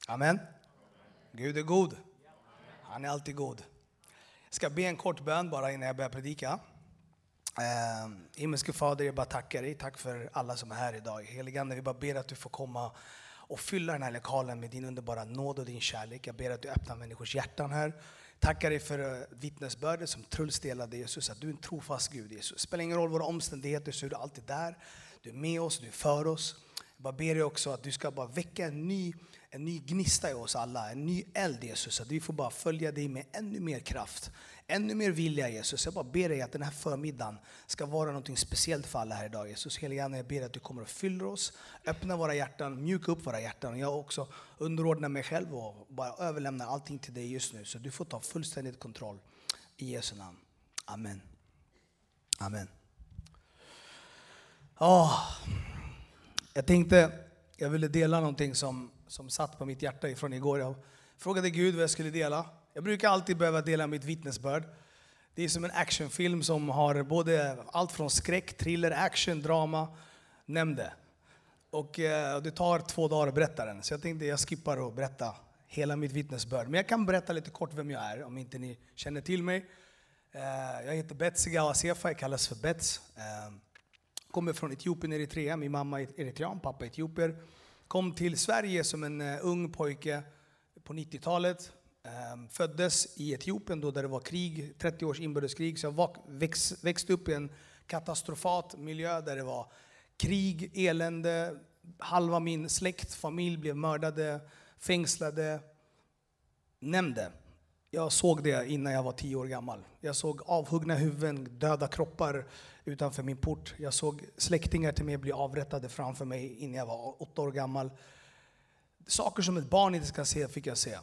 Amen. Gud är god. Han är alltid god. Jag ska be en kort bön bara innan jag börjar predika. Eh, himmelske Fader, jag bara tackar dig. Tack för alla som är här idag. Heligande, vi bara ber att du får komma och fylla den här lokalen med din underbara nåd och din kärlek. Jag ber att du öppnar människors hjärtan här. Tackar dig för eh, vittnesbördet som Truls delade Jesus, att du är en trofast Gud Jesus. Spelar ingen roll våra omständigheter så är du alltid där. Du är med oss, du är för oss. Jag bara ber dig också att du ska bara väcka en ny, en ny gnista i oss alla, en ny eld Jesus. Att vi får bara följa dig med ännu mer kraft, ännu mer vilja Jesus. Jag bara ber dig att den här förmiddagen ska vara något speciellt för alla här idag Jesus. Helige Ande, jag ber att du kommer och fyller oss, öppna våra hjärtan, mjuka upp våra hjärtan. Jag också underordnar mig själv och bara överlämnar allting till dig just nu. Så du får ta fullständigt kontroll. I Jesu namn. Amen. Amen. Oh. Jag tänkte, jag ville dela någonting som, som satt på mitt hjärta ifrån igår. Jag frågade Gud vad jag skulle dela. Jag brukar alltid behöva dela mitt vittnesbörd. Det är som en actionfilm som har både allt från skräck, thriller, action, drama. Nämn det. Och eh, det tar två dagar att berätta den. Så jag tänkte jag skippar att berätta hela mitt vittnesbörd. Men jag kan berätta lite kort vem jag är om inte ni känner till mig. Eh, jag heter Betsi Gawasefa, jag kallas för Bets. Eh, kommer från Etiopien, Eritrea. Min mamma är eritrean, pappa etiopier. Kom till Sverige som en eh, ung pojke på 90-talet. Ehm, föddes i Etiopien då där det var krig, 30 års inbördeskrig. Så jag växte upp i en katastrofat miljö där det var krig, elände. Halva min släkt, familj blev mördade, fängslade. Nämn det. Jag såg det innan jag var tio år gammal. Jag såg avhuggna huvuden, döda kroppar utanför min port. Jag såg släktingar till mig bli avrättade framför mig innan jag var åtta år gammal. Saker som ett barn inte ska se fick jag se.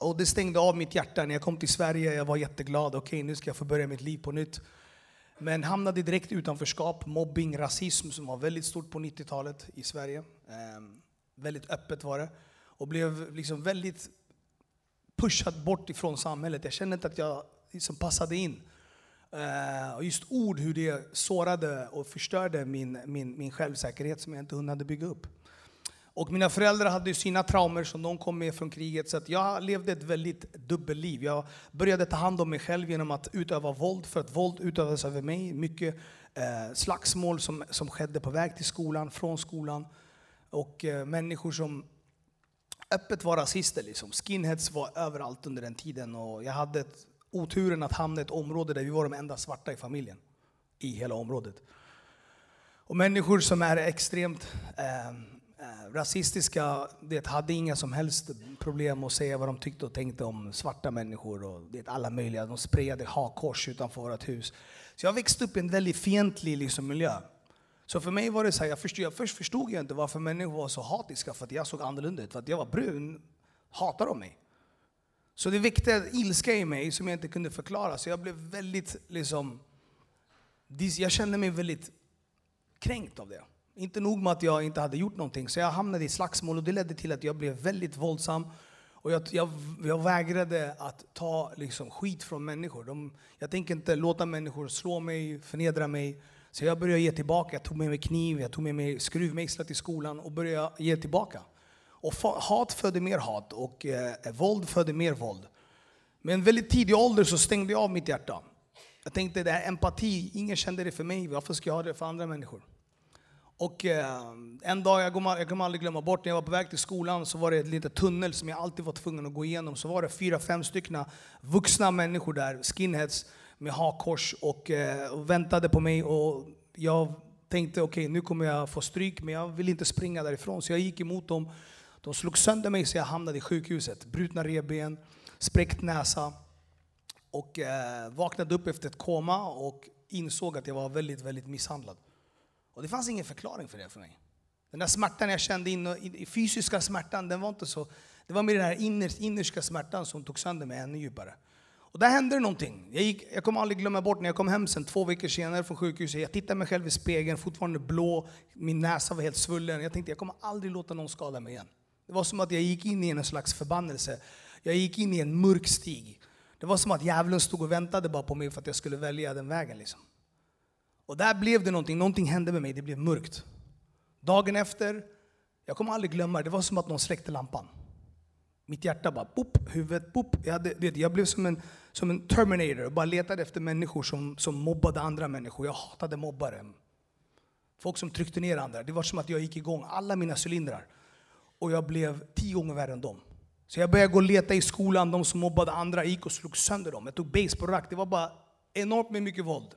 Och det stängde av mitt hjärta när jag kom till Sverige. Jag var jätteglad. Okej, okay, nu ska jag få börja mitt liv på nytt. Men hamnade direkt i utanförskap, mobbing, rasism som var väldigt stort på 90-talet i Sverige. Eh, väldigt öppet var det. Och blev liksom väldigt pushad bort ifrån samhället. Jag kände inte att jag liksom passade in. Eh, och just ord, hur det sårade och förstörde min, min, min självsäkerhet som jag inte hunnit bygga upp. Och mina föräldrar hade sina traumer som de kom med från kriget. Så jag levde ett väldigt dubbelliv. Jag började ta hand om mig själv genom att utöva våld, för att våld utövades över mig. Mycket eh, slagsmål som, som skedde på väg till skolan, från skolan. Och eh, människor som öppet var rasister. Liksom. Skinheads var överallt under den tiden. Och jag hade ett, oturen att hamna i ett område där vi var de enda svarta i familjen. I hela området. Och människor som är extremt ehm, eh, rasistiska, det hade inga som helst problem att säga vad de tyckte och tänkte om svarta människor och det alla möjliga. De sprejade hakkors utanför vårt hus. Så jag växte upp i en väldigt fientlig liksom, miljö. Så för mig var det så här, jag förstod, jag först förstod jag inte varför människor var så hatiska för att jag såg annorlunda ut. För att jag var brun hatar de mig. Så det väckte ilska i mig som jag inte kunde förklara. Så jag blev väldigt liksom, jag kände mig väldigt kränkt av det. Inte nog med att jag inte hade gjort någonting, så jag hamnade i slagsmål och det ledde till att jag blev väldigt våldsam. Och jag, jag, jag vägrade att ta liksom, skit från människor. De, jag tänker inte låta människor slå mig, förnedra mig. Så jag började ge tillbaka. Jag tog med mig kniv, jag tog med mig skruvmejslar till skolan och började ge tillbaka. Och hat födde mer hat och eh, våld födde mer våld. Men en väldigt tidig ålder så stängde jag av mitt hjärta. Jag tänkte, det här empati, ingen kände det för mig, varför ska jag ha det för andra människor? Och eh, en dag, jag kommer, jag kommer aldrig glömma bort, när jag var på väg till skolan så var det en liten tunnel som jag alltid var tvungen att gå igenom. Så var det fyra, fem stycken vuxna människor där, skinheads, med hakkors och, eh, och väntade på mig. Och jag tänkte, okej okay, nu kommer jag få stryk, men jag vill inte springa därifrån. Så jag gick emot dem. De slog sönder mig så jag hamnade i sjukhuset. Brutna revben, spräckt näsa. Och eh, vaknade upp efter ett koma och insåg att jag var väldigt, väldigt misshandlad. Och det fanns ingen förklaring för det för mig. Den där smärtan jag kände, in, i fysiska smärtan, den var inte så... Det var mer den här innerska smärtan som tog sönder mig ännu djupare. Och där hände det någonting. Jag, gick, jag kommer aldrig glömma bort när jag kom hem sen två veckor senare från sjukhuset. Jag tittade mig själv i spegeln, fortfarande blå, min näsa var helt svullen. Jag tänkte jag kommer aldrig låta någon skada mig igen. Det var som att jag gick in i en slags förbannelse. Jag gick in i en mörk stig. Det var som att djävulen stod och väntade bara på mig för att jag skulle välja den vägen. Liksom. Och där blev det någonting, någonting hände med mig, det blev mörkt. Dagen efter, jag kommer aldrig glömma det, det var som att någon släckte lampan. Mitt hjärta bara, pop, huvudet, pop. Jag, hade, det, jag blev som en, som en terminator och bara letade efter människor som, som mobbade andra människor. Jag hatade mobbare. Folk som tryckte ner andra. Det var som att jag gick igång alla mina cylindrar. Och jag blev tio gånger värre än dem. Så jag började gå och leta i skolan, de som mobbade andra Jag gick och slog sönder dem. Jag tog basebollrack, det var bara enormt med mycket våld.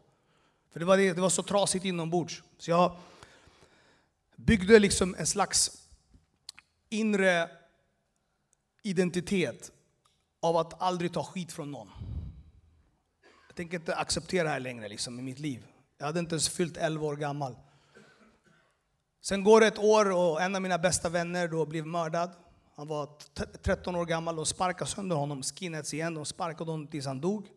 För det var, det, det var så trasigt inombords. Så jag byggde liksom en slags inre identitet av att aldrig ta skit från någon. Jag tänker inte acceptera det här längre liksom, i mitt liv. Jag hade inte ens fyllt 11 år gammal. Sen går det ett år och en av mina bästa vänner då blev mördad. Han var 13 år gammal. De sparkade sönder honom, skinheads igen. De sparkade honom tills han dog.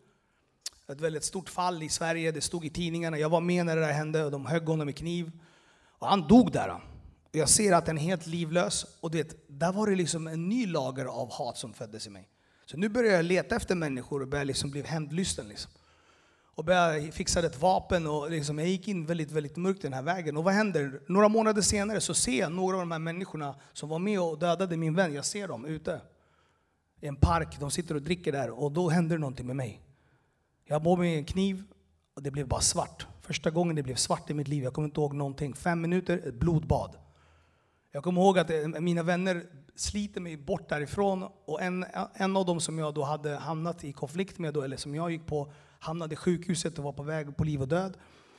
Ett väldigt stort fall i Sverige. Det stod i tidningarna. Jag var med när det där hände och de högg honom med kniv. Och han dog där. Jag ser att den är helt livlös. Och det, där var det liksom en ny lager av hat som föddes i mig. Så nu börjar jag leta efter människor och börjar liksom bli hämndlysten. Liksom. Och började fixa ett vapen och liksom, jag gick in väldigt, väldigt mörkt den här vägen. Och vad händer? Några månader senare så ser jag några av de här människorna som var med och dödade min vän. Jag ser dem ute i en park. De sitter och dricker där och då händer någonting med mig. Jag har på mig en kniv och det blev bara svart. Första gången det blev svart i mitt liv. Jag kommer inte ihåg någonting. Fem minuter, ett blodbad. Jag kommer ihåg att eh, mina vänner sliter mig bort därifrån. Och en, en av dem som jag då hade hamnat i konflikt med, då, eller som jag gick på, hamnade i sjukhuset och var på väg på liv och död.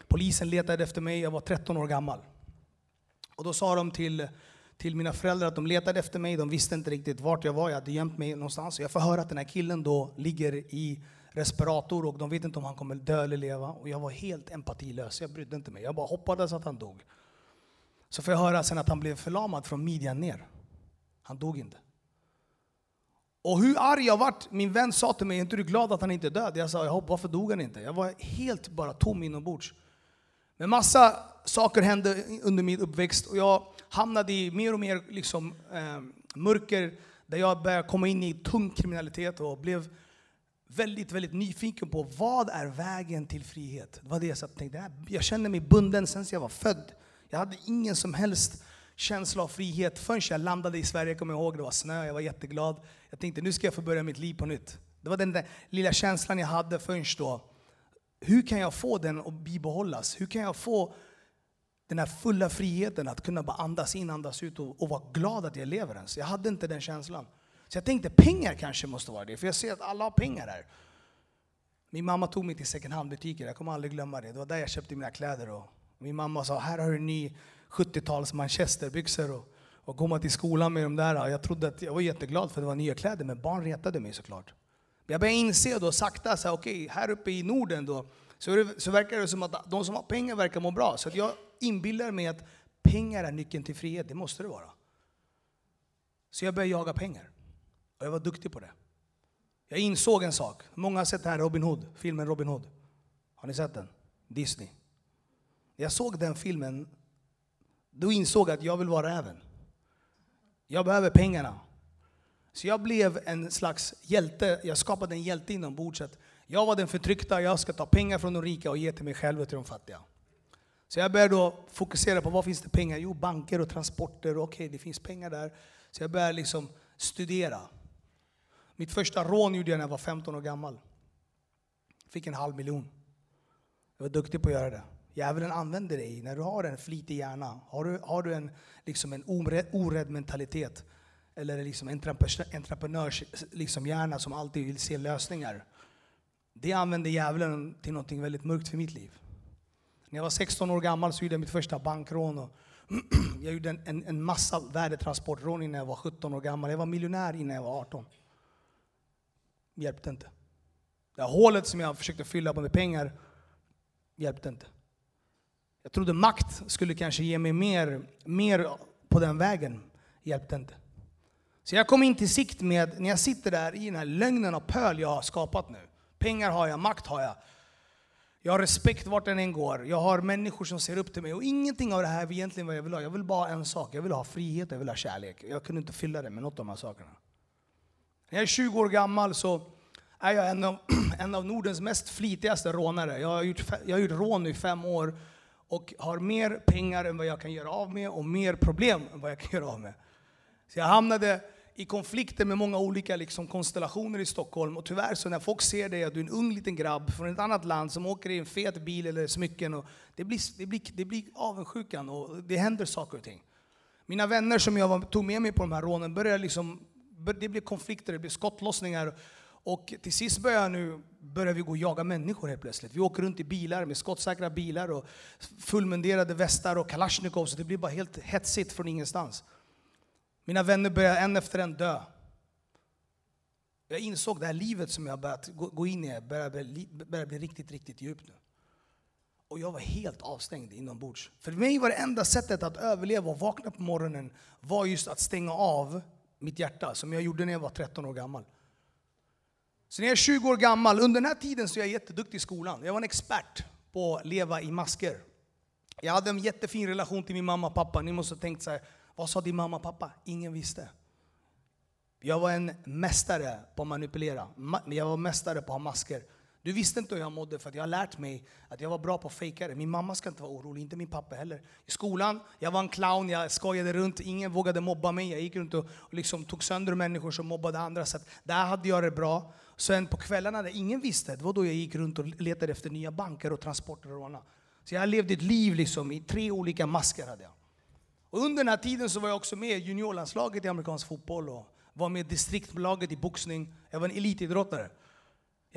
Polisen letade efter mig, jag var 13 år gammal. Och då sa de till, till mina föräldrar att de letade efter mig, de visste inte riktigt vart jag var, jag hade gömt mig någonstans. Jag får höra att den här killen då ligger i respirator och de vet inte om han kommer dö eller leva. Och jag var helt empatilös, jag brydde inte mig. Jag bara hoppades att han dog. Så får jag höra sen att han blev förlamad från midjan ner. Han dog inte. Och hur arg jag vart, min vän sa till mig, är inte du glad att han inte är död? Jag sa, jag hoppas, varför dog han inte? Jag var helt bara tom inombords. Men massa saker hände under min uppväxt och jag hamnade i mer och mer liksom, eh, mörker där jag började komma in i tung kriminalitet och blev väldigt, väldigt nyfiken på vad är vägen till frihet? Det var det jag satt och tänkte. Jag känner mig bunden sen jag var född. Jag hade ingen som helst känsla av frihet förrän jag landade i Sverige. Jag kommer ihåg, det var snö, jag var jätteglad. Jag tänkte nu ska jag få börja mitt liv på nytt. Det var den där lilla känslan jag hade förrän då. Hur kan jag få den att bibehållas? Hur kan jag få den här fulla friheten att kunna bara andas in, andas ut och, och vara glad att jag lever ens? Jag hade inte den känslan. Så jag tänkte pengar kanske måste vara det, för jag ser att alla har pengar här. Min mamma tog mig till second hand-butiker, jag kommer aldrig glömma det. Det var där jag köpte mina kläder. Och min mamma sa, här har du en ny 70-tals manchesterbyxor och, Och komma till skolan med de där, jag trodde att jag var jätteglad för det var nya kläder, men barn retade mig såklart. Jag började inse då sakta, så här, okay, här uppe i Norden då, så, det, så verkar det som att de som har pengar verkar må bra. Så jag inbillar mig att pengar är nyckeln till frihet, det måste det vara. Så jag började jaga pengar. Och jag var duktig på det. Jag insåg en sak. Många har sett den här Robin Hood, filmen Robin Hood. Har ni sett den? Disney. Jag såg den filmen, då insåg jag att jag vill vara även. Jag behöver pengarna. Så jag blev en slags hjälte, jag skapade en hjälte inombords. Jag var den förtryckta, jag ska ta pengar från de rika och ge till mig själv och till de fattiga. Så jag började då fokusera på vad finns det pengar? Jo, banker och transporter. Okej, okay, det finns pengar där. Så jag började liksom studera. Mitt första rån gjorde jag när jag var 15 år gammal. Fick en halv miljon. Jag var duktig på att göra det. Djävulen använder dig när du har en flitig hjärna. Har du, har du en, liksom en orädd, orädd mentalitet eller liksom entreprenörs liksom hjärna som alltid vill se lösningar. Det använde djävulen till något väldigt mörkt för mitt liv. När jag var 16 år gammal så gjorde jag mitt första bankrån. Och jag gjorde en, en, en massa värdetransportrån innan jag var 17 år gammal. Jag var miljonär innan jag var 18. Hjälpte inte. Det här hålet som jag försökte fylla på med pengar hjälpte inte. Jag trodde makt skulle kanske ge mig mer, mer på den vägen. Hjälpte inte. Så jag kom in till sikt med, när jag sitter där i den här lögnen och pöl jag har skapat nu. Pengar har jag, makt har jag. Jag har respekt vart den än går. Jag har människor som ser upp till mig. Och ingenting av det här är egentligen vad jag vill ha. Jag vill bara en sak. Jag vill ha frihet, jag vill ha kärlek. Jag kunde inte fylla det med något av de här sakerna. När jag är 20 år gammal så är jag en av, en av Nordens mest flitigaste rånare. Jag har, gjort, jag har gjort rån i fem år och har mer pengar än vad jag kan göra av med och mer problem än vad jag kan göra av med. Så jag hamnade i konflikter med många olika liksom, konstellationer i Stockholm. Och tyvärr så när folk ser dig, att du är en ung liten grabb från ett annat land som åker i en fet bil eller smycken, och det, blir, det, blir, det blir avundsjukan och det händer saker och ting. Mina vänner som jag var, tog med mig på de här rånen, började liksom, det blev konflikter, det blev skottlossningar. Och till sist började jag nu, börjar vi gå och jaga människor helt plötsligt. Vi åker runt i bilar med skottsäkra bilar och fullmunderade västar och kalasjnikovs det blir bara helt hetsigt från ingenstans. Mina vänner började en efter en dö. Jag insåg det här livet som jag börjat gå in i börjar bli, börjar bli riktigt, riktigt djupt nu. Och jag var helt avstängd inombords. För mig var det enda sättet att överleva och vakna på morgonen var just att stänga av mitt hjärta, som jag gjorde när jag var 13 år gammal. Så när jag är 20 år gammal, under den här tiden så är jag jätteduktig i skolan. Jag var en expert på att leva i masker. Jag hade en jättefin relation till min mamma och pappa. Ni måste ha tänkt så här, vad sa din mamma och pappa? Ingen visste. Jag var en mästare på att manipulera. Jag var mästare på att ha masker. Du visste inte hur jag mådde för att jag har lärt mig att jag var bra på att fejka det. Min mamma ska inte vara orolig, inte min pappa heller. I skolan, jag var en clown, jag skojade runt, ingen vågade mobba mig. Jag gick runt och, liksom tog sönder människor som mobbade andra. Så där hade jag det bra. Sen på kvällarna där ingen visste, det var då jag gick runt och letade efter nya banker och transporter och råna. Så jag levde ett liv liksom, i tre olika masker. hade jag. Och under den här tiden så var jag också med i juniorlandslaget i amerikansk fotboll och var med i distriktlaget i boxning. Jag var en elitidrottare.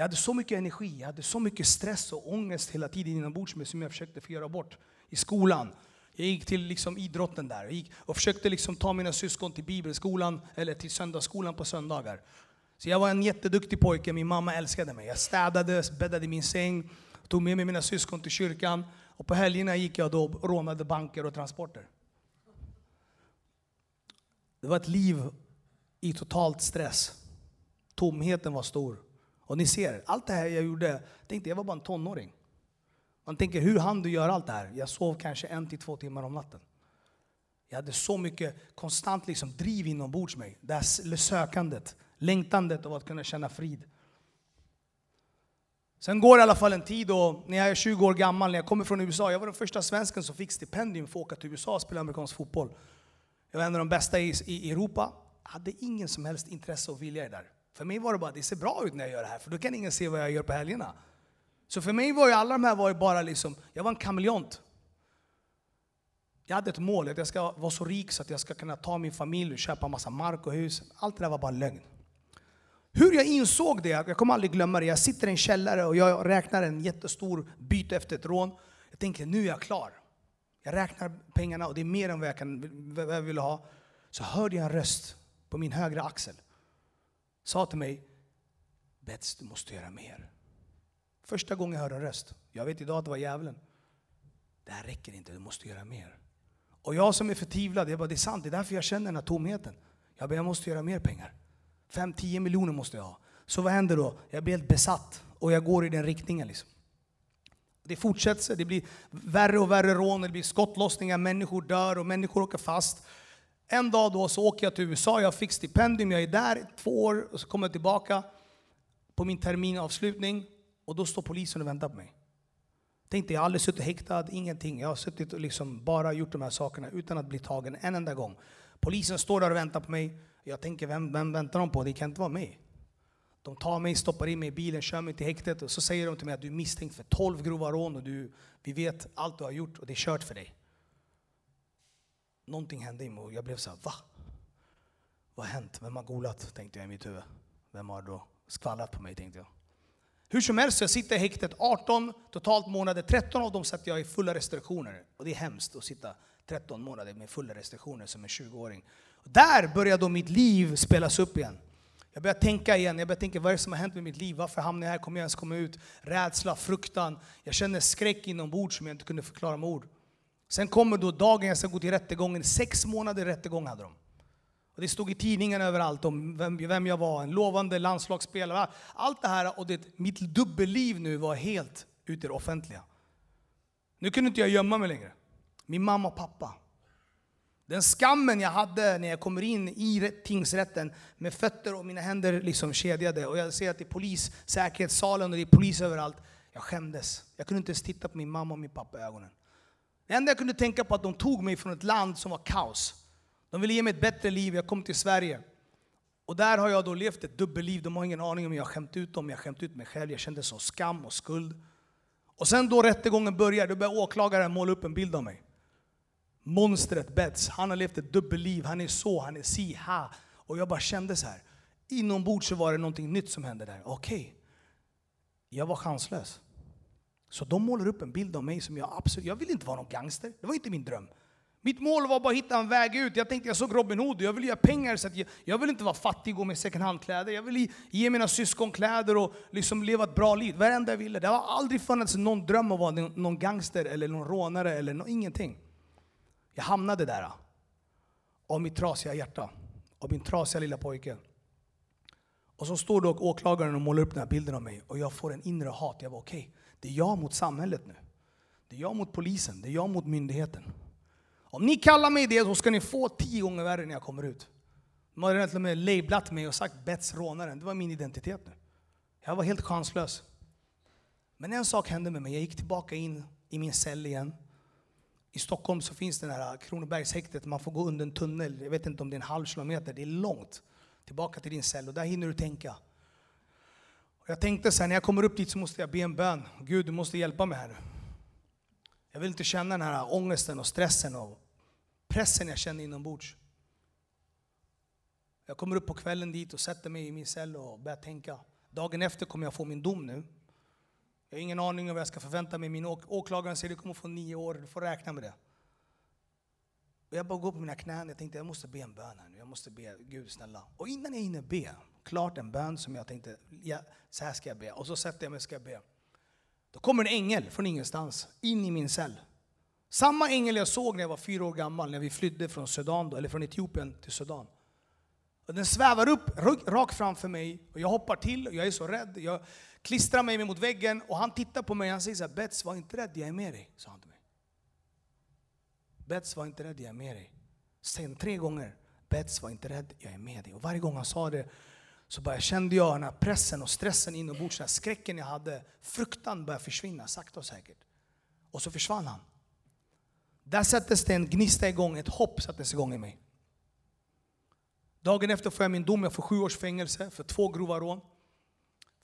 Jag hade så mycket energi, jag hade så mycket stress och ångest hela tiden inombords med som jag försökte få göra bort i skolan. Jag gick till liksom idrotten där jag gick och försökte liksom ta mina syskon till bibelskolan eller till söndagsskolan på söndagar. Så jag var en jätteduktig pojke, min mamma älskade mig. Jag städade, bäddade min säng, tog med mig mina syskon till kyrkan och på helgerna gick jag då och rånade banker och transporter. Det var ett liv i totalt stress. Tomheten var stor. Och ni ser, allt det här jag gjorde, tänkte jag var bara en tonåring. Man tänker, hur hann du göra allt det här? Jag sov kanske en till två timmar om natten. Jag hade så mycket konstant liksom driv inombords mig. Det här sökandet, längtandet av att kunna känna frid. Sen går det i alla fall en tid och när jag är 20 år gammal, när jag kommer från USA, jag var den första svensken som fick stipendium för att åka till USA och spela amerikansk fotboll. Jag var en av de bästa i, i Europa. Jag hade ingen som helst intresse och vilja i det där. För mig var det bara, det ser bra ut när jag gör det här, för då kan ingen se vad jag gör på helgerna. Så för mig var ju alla de här var ju bara liksom, jag var en kameleont. Jag hade ett mål, att jag ska vara så rik så att jag ska kunna ta min familj och köpa massa mark och hus. Allt det där var bara lögn. Hur jag insåg det, jag kommer aldrig glömma det. Jag sitter i en källare och jag räknar en jättestor byte efter ett rån. Jag tänker, nu är jag klar. Jag räknar pengarna och det är mer än vad jag, kan, vad jag vill ha. så hörde jag en röst på min högra axel. Sa till mig, Bets, du måste göra mer. Första gången jag hörde en röst. Jag vet idag att det var djävulen. Det här räcker inte, du måste göra mer. Och jag som är förtvivlad, jag bara, det är sant, det är därför jag känner den här tomheten. Jag bara, jag måste göra mer pengar. 5-10 miljoner måste jag ha. Så vad händer då? Jag blir helt besatt och jag går i den riktningen. Liksom. Det fortsätter, det blir värre och värre rån, det blir skottlossningar, människor dör och människor åker fast. En dag då så åker jag till USA, jag fick stipendium, jag är där två år och så kommer jag tillbaka på min terminavslutning och då står polisen och väntar på mig. Tänkte jag har aldrig suttit häktad, ingenting. Jag har suttit och liksom bara gjort de här sakerna utan att bli tagen en enda gång. Polisen står där och väntar på mig. Jag tänker, vem, vem väntar de på? Det kan inte vara mig. De tar mig, stoppar in mig i bilen, kör mig till häktet och så säger de till mig att du är misstänkt för 12 grova rån och du, vi vet allt du har gjort och det är kört för dig. Någonting hände i mig och jag blev så här, va? Vad har hänt? Vem har golat? Tänkte jag i mitt huvud. Vem har då skvallrat på mig? Tänkte jag. Hur som helst, jag sitter i häktet 18 totalt månader. 13 av dem satt jag i fulla restriktioner. Och det är hemskt att sitta 13 månader med fulla restriktioner som en 20-åring. Där började då mitt liv spelas upp igen. Jag började tänka igen, jag började tänka vad är det som har hänt med mitt liv? Varför hamnade jag här? Kommer jag ens komma ut? Rädsla, fruktan. Jag känner skräck inombords som jag inte kunde förklara med ord. Sen kommer då dagen jag ska gå till rättegången. Sex månader rättegång hade de. Och det stod i tidningen överallt om vem, vem jag var, en lovande landslagsspelare. Allt det här och det, mitt dubbelliv nu var helt ute i det offentliga. Nu kunde inte jag gömma mig längre. Min mamma och pappa. Den skammen jag hade när jag kommer in i tingsrätten med fötter och mina händer liksom kedjade och jag ser att det är polis, säkerhetssalen och det är polis överallt. Jag skämdes. Jag kunde inte ens titta på min mamma och min pappa i ögonen. Det enda jag kunde tänka på att de tog mig från ett land som var kaos. De ville ge mig ett bättre liv, jag kom till Sverige. Och där har jag då levt ett dubbelliv. De har ingen aning om jag har skämt ut dem, jag har skämt ut mig själv. Jag kände sån skam och skuld. Och sen då rättegången börjar, då börjar åklagaren måla upp en bild av mig. Monstret Bets, han har levt ett dubbelliv, han är så, han är si, ha. Och jag bara kände så här. inombords så var det någonting nytt som hände där. Okej, okay. jag var chanslös. Så de målar upp en bild av mig som jag absolut, jag vill inte vara någon gangster. Det var inte min dröm. Mitt mål var bara att hitta en väg ut. Jag tänkte jag såg Robin Hood, jag vill göra pengar. Så jag, jag, vill inte vara fattig och gå med second hand-kläder. Jag vill ge mina syskon kläder och liksom leva ett bra liv. Varenda jag ville. Det har aldrig funnits någon dröm om att vara någon gangster eller någon rånare eller no, ingenting. Jag hamnade där. Av mitt trasiga hjärta. Av min trasiga lilla pojke. Och så står då åklagaren och målar upp den här bilden av mig. Och jag får en inre hat. Jag var okej, okay, det är jag mot samhället nu. Det är jag mot polisen, det är jag mot myndigheten. Om ni kallar mig det så ska ni få tio gånger värre när jag kommer ut. De har redan till och med lablat mig och sagt Bets rånaren. Det var min identitet nu. Jag var helt chanslös. Men en sak hände med mig. Jag gick tillbaka in i min cell igen. I Stockholm så finns det här Kronobergshäktet. Man får gå under en tunnel. Jag vet inte om det är en halv kilometer. Det är långt. Tillbaka till din cell och där hinner du tänka. Jag tänkte så här, när jag kommer upp dit så måste jag be en bön. Gud, du måste hjälpa mig här nu. Jag vill inte känna den här ångesten och stressen och pressen jag känner inombords. Jag kommer upp på kvällen dit och sätter mig i min cell och börjar tänka. Dagen efter kommer jag få min dom nu. Jag har ingen aning om vad jag ska förvänta mig. Min åklagare säger att du kommer få nio år, du får räkna med det. Och jag bara går på mina knän, jag tänkte jag måste be en bön här nu. Jag måste be, Gud snälla. Och innan jag hinner be, klart en bön som jag tänkte, ja, så här ska jag be. Och så sätter jag mig och ska be. Då kommer en ängel från ingenstans in i min cell. Samma ängel jag såg när jag var fyra år gammal, när vi flydde från Sudan, då, eller från Etiopien till Sudan. Och den svävar upp rakt framför mig, och jag hoppar till, och jag är så rädd. Jag klistrar mig mot väggen, och han tittar på mig och han säger så här, Bets, var inte rädd, jag är med dig. sa han till mig. Bets, var inte rädd, jag är med dig. Sen tre gånger, Bets, var inte rädd, jag är med dig. Och varje gång han sa det så bara kände jag den här pressen och stressen inombords, den här skräcken jag hade, fruktan började försvinna sakta och säkert. Och så försvann han. Där sattes det en gnista igång, ett hopp sattes igång i mig. Dagen efter får jag min dom, jag får sju års fängelse för två grova rån.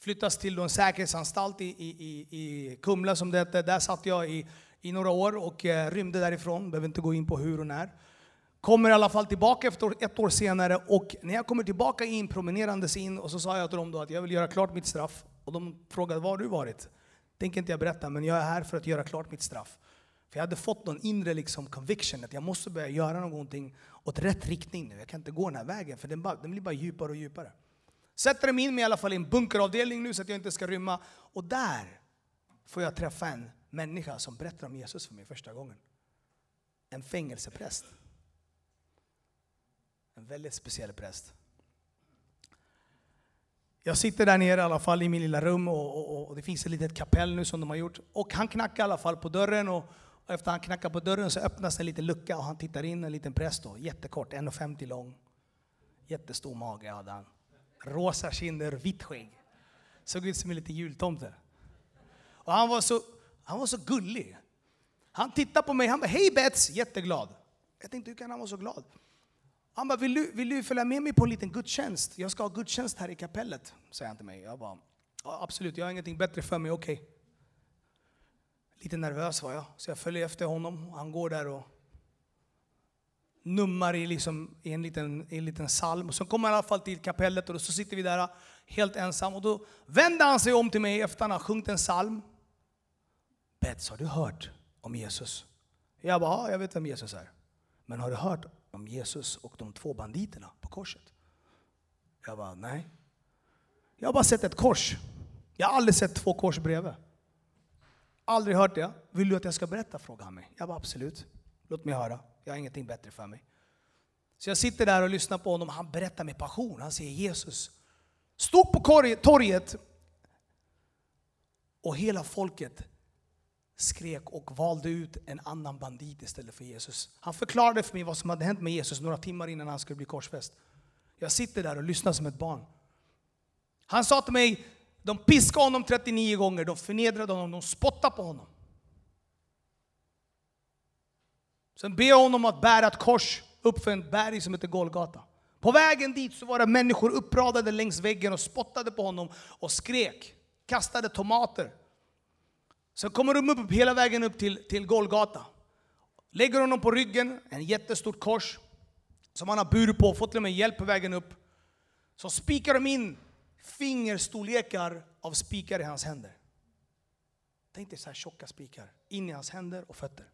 Flyttas till en säkerhetsanstalt i, i, i Kumla som det hette. Där satt jag i, i några år och eh, rymde därifrån, behöver inte gå in på hur och när. Kommer i alla fall tillbaka efter ett år senare och när jag kommer tillbaka in, promenerandes in, och så sa jag till dem då att jag vill göra klart mitt straff. Och de frågade var har du varit? Tänker inte jag berätta, men jag är här för att göra klart mitt straff. För jag hade fått någon inre liksom conviction att jag måste börja göra någonting åt rätt riktning nu. Jag kan inte gå den här vägen för den, bara, den blir bara djupare och djupare. Sätter dem in mig i alla fall i en bunkeravdelning nu så att jag inte ska rymma. Och där får jag träffa en människa som berättar om Jesus för mig första gången. En fängelsepräst. En väldigt speciell präst. Jag sitter där nere i alla fall i min lilla rum och, och, och det finns ett litet kapell nu som de har gjort. Och han knackar i alla fall på dörren och, och efter han knackar på dörren så öppnas en liten lucka och han tittar in, en liten präst då, jättekort, 1,50 lång. Jättestor mage hade han. Rosa kinder, vitt skägg. Såg ut som en liten jultomte. Och han var så, han var så gullig. Han tittade på mig, han bara hej Bets, jätteglad. Jag tänkte hur kan han vara så glad? Han bara, vill du, vill du följa med mig på en liten gudstjänst? Jag ska ha gudstjänst här i kapellet, säger han till mig. Jag bara, ja, absolut, jag har ingenting bättre för mig, okej. Okay. Lite nervös var jag, så jag följer efter honom. Han går där och nummar i, liksom, i en, liten, i en liten psalm. Så kommer han i alla fall till kapellet och så sitter vi där helt ensam. Och då vänder han sig om till mig efter att han har sjungit en psalm. Bets, har du hört om Jesus? Jag bara, ja, jag vet vem Jesus är. Men har du hört om Jesus och de två banditerna på korset? Jag bara, nej. Jag har bara sett ett kors. Jag har aldrig sett två kors bredvid. Aldrig hört det. Vill du att jag ska berätta? frågade han mig. Jag bara, absolut. Låt mig höra. Jag har ingenting bättre för mig. Så jag sitter där och lyssnar på honom. Han berättar med passion. Han säger Jesus stod på torget och hela folket skrek och valde ut en annan bandit istället för Jesus. Han förklarade för mig vad som hade hänt med Jesus några timmar innan han skulle bli korsfäst. Jag sitter där och lyssnar som ett barn. Han sa till mig, de piskade honom 39 gånger, de förnedrade honom, de spottade på honom. Sen ber jag honom att bära ett kors upp för en berg som heter Golgata. På vägen dit så var det människor uppradade längs väggen och spottade på honom och skrek, kastade tomater. Sen kommer de upp hela vägen upp till, till Golgata. Lägger honom på ryggen, en jättestort kors som han har burit på, fått till och med hjälp på vägen upp. Så spikar de in fingerstorlekar av spikar i hans händer. Tänk dig så här tjocka spikar in i hans händer och fötter.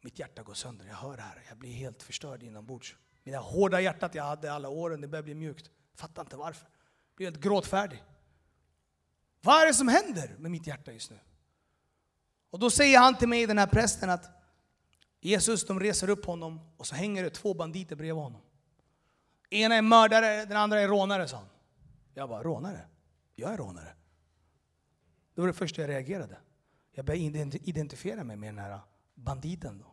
Mitt hjärta går sönder, jag hör det här. Jag blir helt förstörd inombords. Det där hårda hjärtat jag hade alla åren, det börjar bli mjukt. Fattar inte varför. Jag blir helt gråtfärdig. Vad är det som händer med mitt hjärta just nu? Och då säger han till mig, den här prästen, att Jesus, de reser upp honom och så hänger det två banditer bredvid honom. Ena är mördare, den andra är rånare, sa han. Jag bara, rånare? Jag är rånare. Det var det första jag reagerade. Jag började identifiera mig med den här banditen. Då,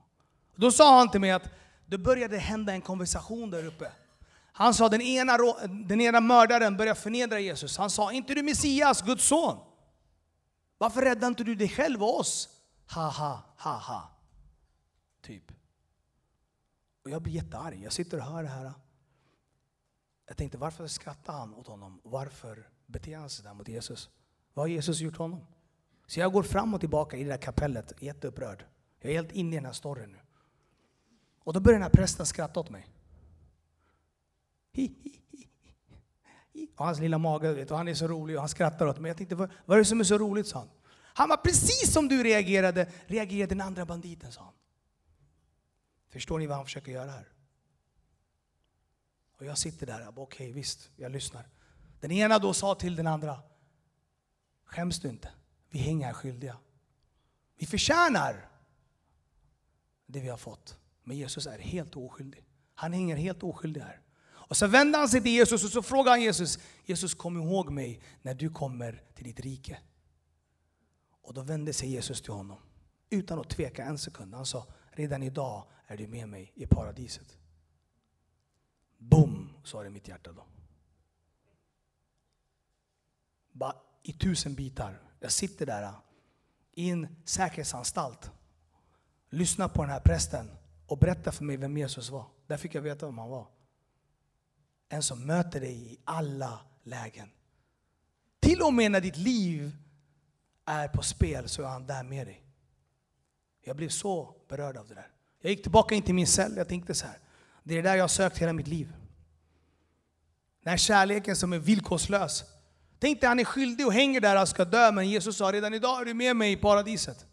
då sa han till mig att det började hända en konversation där uppe. Han sa den ena, den ena mördaren började förnedra Jesus. Han sa, inte du Messias, Guds son? Varför räddar inte du dig själv och oss? Ha, ha, ha, ha. Typ. Och jag blir jättearg. Jag sitter och hör det här. Jag tänkte, varför skrattar han åt honom? Varför beter han sig där mot Jesus? Vad har Jesus gjort honom? Så jag går fram och tillbaka i det där kapellet, jätteupprörd. Jag är helt inne i den här storyn nu. Och då börjar den här prästen skratta åt mig. Hi, hi, hi, och hans lilla mage, vet, och han är så rolig och han skrattar åt mig. Jag tänkte, vad, vad är det som är så roligt? sa han. Han var precis som du reagerade, reagerade den andra banditen, sa han. Förstår ni vad han försöker göra här? Och jag sitter där, okej okay, visst, jag lyssnar. Den ena då sa till den andra, skäms du inte? Vi hänger här skyldiga. Vi förtjänar det vi har fått. Men Jesus är helt oskyldig. Han hänger helt oskyldig här. Och så vänder han sig till Jesus och så frågar han Jesus, Jesus kom ihåg mig när du kommer till ditt rike. Och då vände sig Jesus till honom utan att tveka en sekund. Han sa, redan idag är du med mig i paradiset. Boom, sa det i mitt hjärta då. Bara i tusen bitar. Jag sitter där i en säkerhetsanstalt, lyssnar på den här prästen och berättar för mig vem Jesus var. Där fick jag veta vem han var. En som möter dig i alla lägen. Till och med när ditt liv är på spel så är han där med dig. Jag blev så berörd av det där. Jag gick tillbaka in till min cell, jag tänkte så här. Det är det där jag har sökt hela mitt liv. Den här kärleken som är villkorslös. Tänk dig, han är skyldig och hänger där och ska dö, men Jesus sa redan idag är du med mig i paradiset.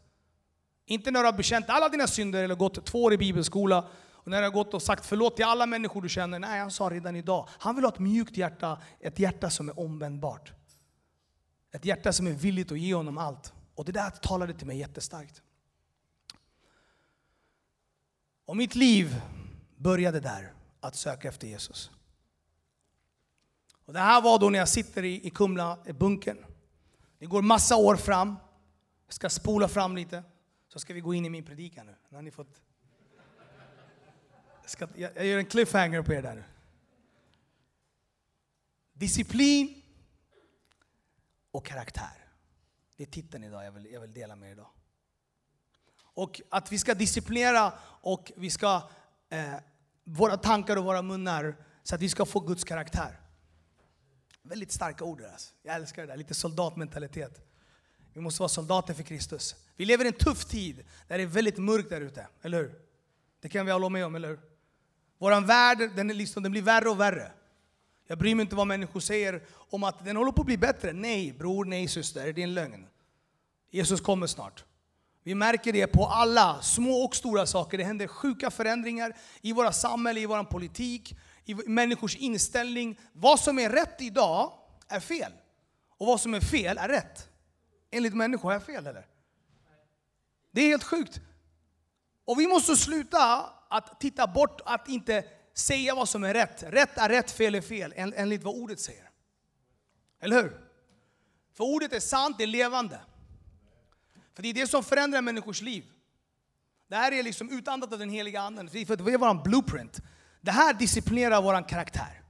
Inte när du har bekänt alla dina synder eller gått två år i bibelskola och när du har gått och sagt förlåt till alla människor du känner. Nej, han sa redan idag. Han vill ha ett mjukt hjärta, ett hjärta som är omvändbart. Ett hjärta som är villigt att ge honom allt. Och det där talade till mig jättestarkt. Och mitt liv började där, att söka efter Jesus. Och det här var då när jag sitter i, i Kumla, i bunkern. Det går massa år fram. Jag ska spola fram lite, så ska vi gå in i min predikan nu. Nu har ni fått... Jag, ska, jag, jag gör en cliffhanger på er där nu. Disciplin och karaktär. Det är titeln idag jag vill, jag vill dela med er idag. Och att vi ska disciplinera och vi ska eh, våra tankar och våra munnar så att vi ska få Guds karaktär. Väldigt starka ord alltså. Jag älskar det där, lite soldatmentalitet. Vi måste vara soldater för Kristus. Vi lever i en tuff tid där det är väldigt mörkt där ute, eller hur? Det kan vi hålla med om, eller hur? Vår värld den, är liksom, den blir värre och värre. Jag bryr mig inte vad människor säger om att den håller på att bli bättre. Nej bror, nej syster, det är en lögn. Jesus kommer snart. Vi märker det på alla små och stora saker. Det händer sjuka förändringar i våra samhälle, i vår politik, i människors inställning. Vad som är rätt idag är fel. Och vad som är fel är rätt. Enligt människor, har jag fel eller? Det är helt sjukt. Och vi måste sluta att titta bort, att inte säga vad som är rätt. Rätt är rätt, fel är fel, enligt vad ordet säger. Eller hur? För ordet är sant, det är levande. För det är det som förändrar människors liv. Det här är liksom utandat av den heliga anden, för det är vår blueprint. Det här disciplinerar vår karaktär.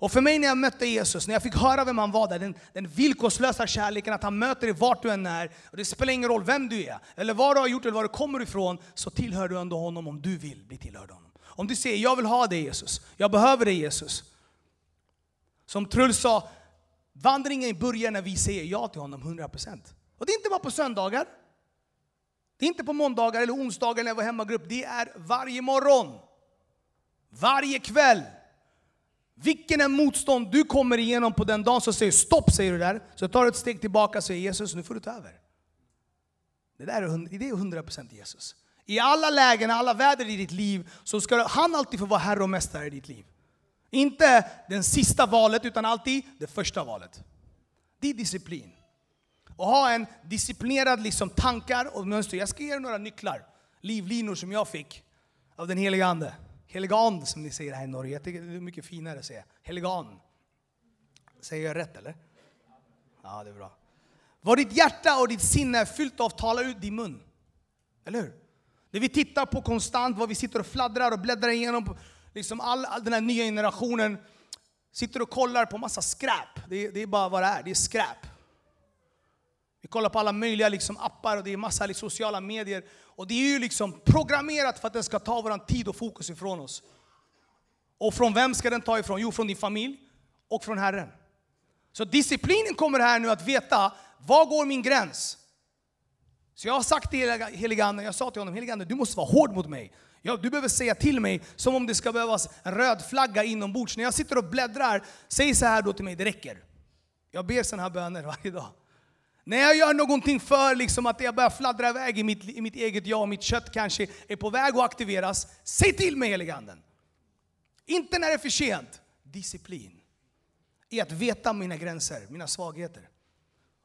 Och för mig när jag mötte Jesus, när jag fick höra vem han var där, den, den villkorslösa kärleken, att han möter dig vart du än är. Och det spelar ingen roll vem du är, eller vad du har gjort eller var du kommer ifrån, så tillhör du ändå honom om du vill bli tillhörd honom. Om du säger jag vill ha dig Jesus, jag behöver dig Jesus. Som Truls sa, vandringen börjar när vi säger ja till honom 100%. Och det är inte bara på söndagar. Det är inte på måndagar eller onsdagar när jag var hemmagrupp. Det är varje morgon. Varje kväll. Vilken är motstånd du kommer igenom på den dagen så säger stopp, säger du där. Så tar du ett steg tillbaka och säger Jesus, nu får du ta över. Det, där är, det är 100% Jesus. I alla lägen, alla väder i ditt liv, så ska han alltid få vara herre och mästare i ditt liv. Inte det sista valet, utan alltid det första valet. Det är disciplin. Och ha en disciplinerad liksom, tankar och mönster. Jag ska ge er några nycklar, livlinor som jag fick av den heliga Ande. Heligan som ni säger här i Norge. Jag tycker det är mycket finare att säga. Heligan. Säger jag rätt eller? Ja, det är bra. Vad ditt hjärta och ditt sinne är fyllt av talar ut din mun. Eller hur? Det vi tittar på konstant, vad vi sitter och fladdrar och bläddrar igenom, liksom all, all den här nya generationen sitter och kollar på massa skräp. Det, det är bara vad det är, det är skräp. Vi kollar på alla möjliga liksom appar och det är massa liksom sociala medier. Och det är ju liksom programmerat för att den ska ta vår tid och fokus ifrån oss. Och från vem ska den ta ifrån? Jo, från din familj och från Herren. Så disciplinen kommer här nu att veta, var går min gräns? Så jag har sagt till helige Ande, jag sa till honom, helige Ande, du måste vara hård mot mig. Ja, du behöver säga till mig som om det ska behövas en röd flagga inombords. När jag sitter och bläddrar, säg så här då till mig, det räcker. Jag ber sådana här böner varje dag. När jag gör någonting för liksom att jag börjar fladdra iväg i mitt, i mitt eget jag, mitt kött kanske är på väg att aktiveras. Säg till mig heliganden. Inte när det är för sent. Disciplin. I att veta mina gränser, mina svagheter.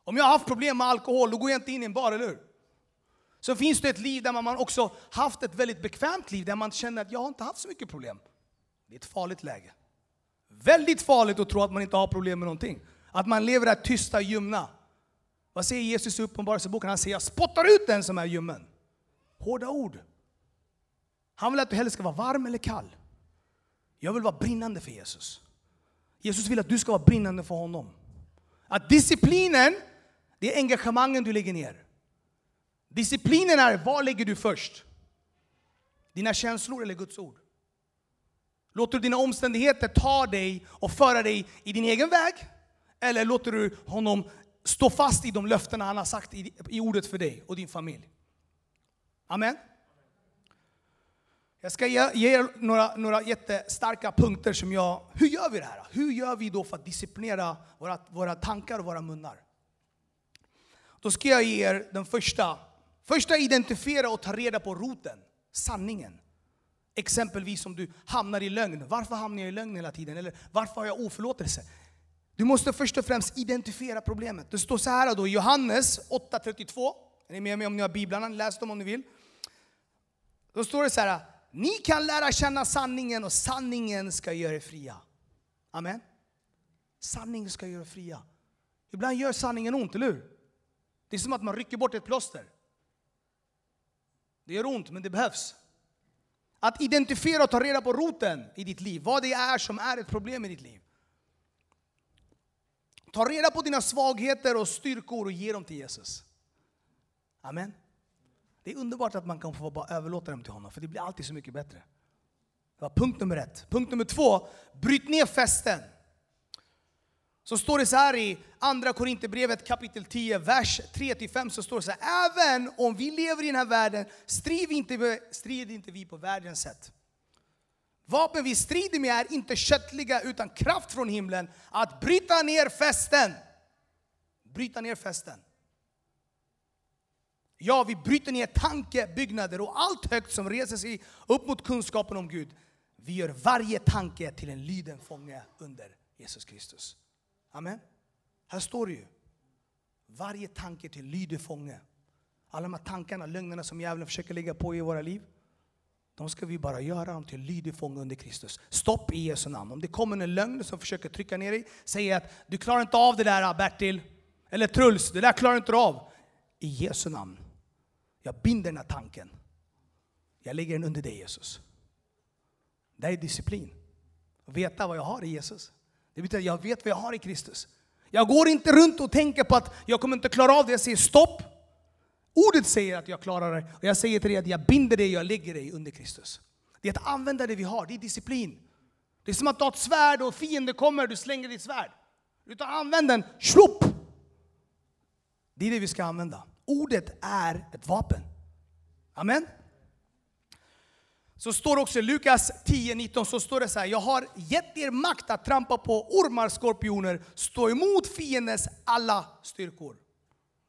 Om jag har haft problem med alkohol, då går jag inte in i en bar, eller hur? Så finns det ett liv där man också haft ett väldigt bekvämt liv, där man känner att jag har inte haft så mycket problem. Det är ett farligt läge. Väldigt farligt att tro att man inte har problem med någonting. Att man lever det här tysta, ljumna. Vad säger Jesus i Uppenbarelseboken? Han säger jag spottar ut den som är ljummen. Hårda ord. Han vill att du hellre ska vara varm eller kall. Jag vill vara brinnande för Jesus. Jesus vill att du ska vara brinnande för honom. Att disciplinen, det är engagemangen du lägger ner. Disciplinen är, vad lägger du först? Dina känslor eller Guds ord? Låter du dina omständigheter ta dig och föra dig i din egen väg? Eller låter du honom stå fast i de löften han har sagt i, i ordet för dig och din familj. Amen. Jag ska ge, ge er några, några jättestarka punkter som jag... Hur gör vi det här? Hur gör vi då för att disciplinera våra, våra tankar och våra munnar? Då ska jag ge er den första Första, identifiera och ta reda på roten, sanningen. Exempelvis om du hamnar i lögn. Varför hamnar jag i lögn hela tiden? Eller varför har jag oförlåtelse? Du måste först och främst identifiera problemet. Det står så här då i Johannes 8.32. Är ni med mig om ni har biblarna? Läs dem om ni vill. Då står det så här. Ni kan lära känna sanningen och sanningen ska göra er fria. Amen. Sanningen ska göra er fria. Ibland gör sanningen ont, eller hur? Det är som att man rycker bort ett plåster. Det gör ont, men det behövs. Att identifiera och ta reda på roten i ditt liv, vad det är som är ett problem i ditt liv. Ta reda på dina svagheter och styrkor och ge dem till Jesus. Amen. Det är underbart att man kan få bara överlåta dem till honom, för det blir alltid så mycket bättre. Det var punkt nummer ett. Punkt nummer två, bryt ner festen. Så står det så här i Andra Korinthierbrevet kapitel 10, vers 3-5, så står det så här. Även om vi lever i den här världen strider inte, strider inte vi på världens sätt. Vapen vi strider med är inte köttliga utan kraft från himlen att bryta ner festen. Bryta ner festen. Ja, vi bryter ner tankebyggnader och allt högt som reser sig upp mot kunskapen om Gud. Vi gör varje tanke till en lyden fånge under Jesus Kristus. Amen. Här står det ju. Varje tanke till lydig fånge. Alla de här tankarna, lögnerna som djävulen försöker lägga på i våra liv. De ska vi bara göra dem till lydig fånge under Kristus. Stopp i Jesu namn. Om det kommer en lögn som försöker trycka ner dig, säger att du klarar inte av det där Bertil. Eller Truls, det där klarar inte du av. I Jesu namn. Jag binder den här tanken. Jag lägger den under dig Jesus. Det är disciplin. Att veta vad jag har i Jesus. Det betyder att jag vet vad jag har i Kristus. Jag går inte runt och tänker på att jag kommer inte klara av det. Jag säger stopp. Ordet säger att jag klarar det. Och jag säger till dig att jag binder dig, jag lägger dig under Kristus. Det är att använda det vi har, det är disciplin. Det är som att ta ett svärd och fienden kommer, du slänger ditt svärd. Utan använd den, slopp! Det är det vi ska använda. Ordet är ett vapen. Amen. Så står det också i Lukas 10.19 så står det så här. Jag har gett er makt att trampa på ormar, skorpioner, stå emot fiendens alla styrkor.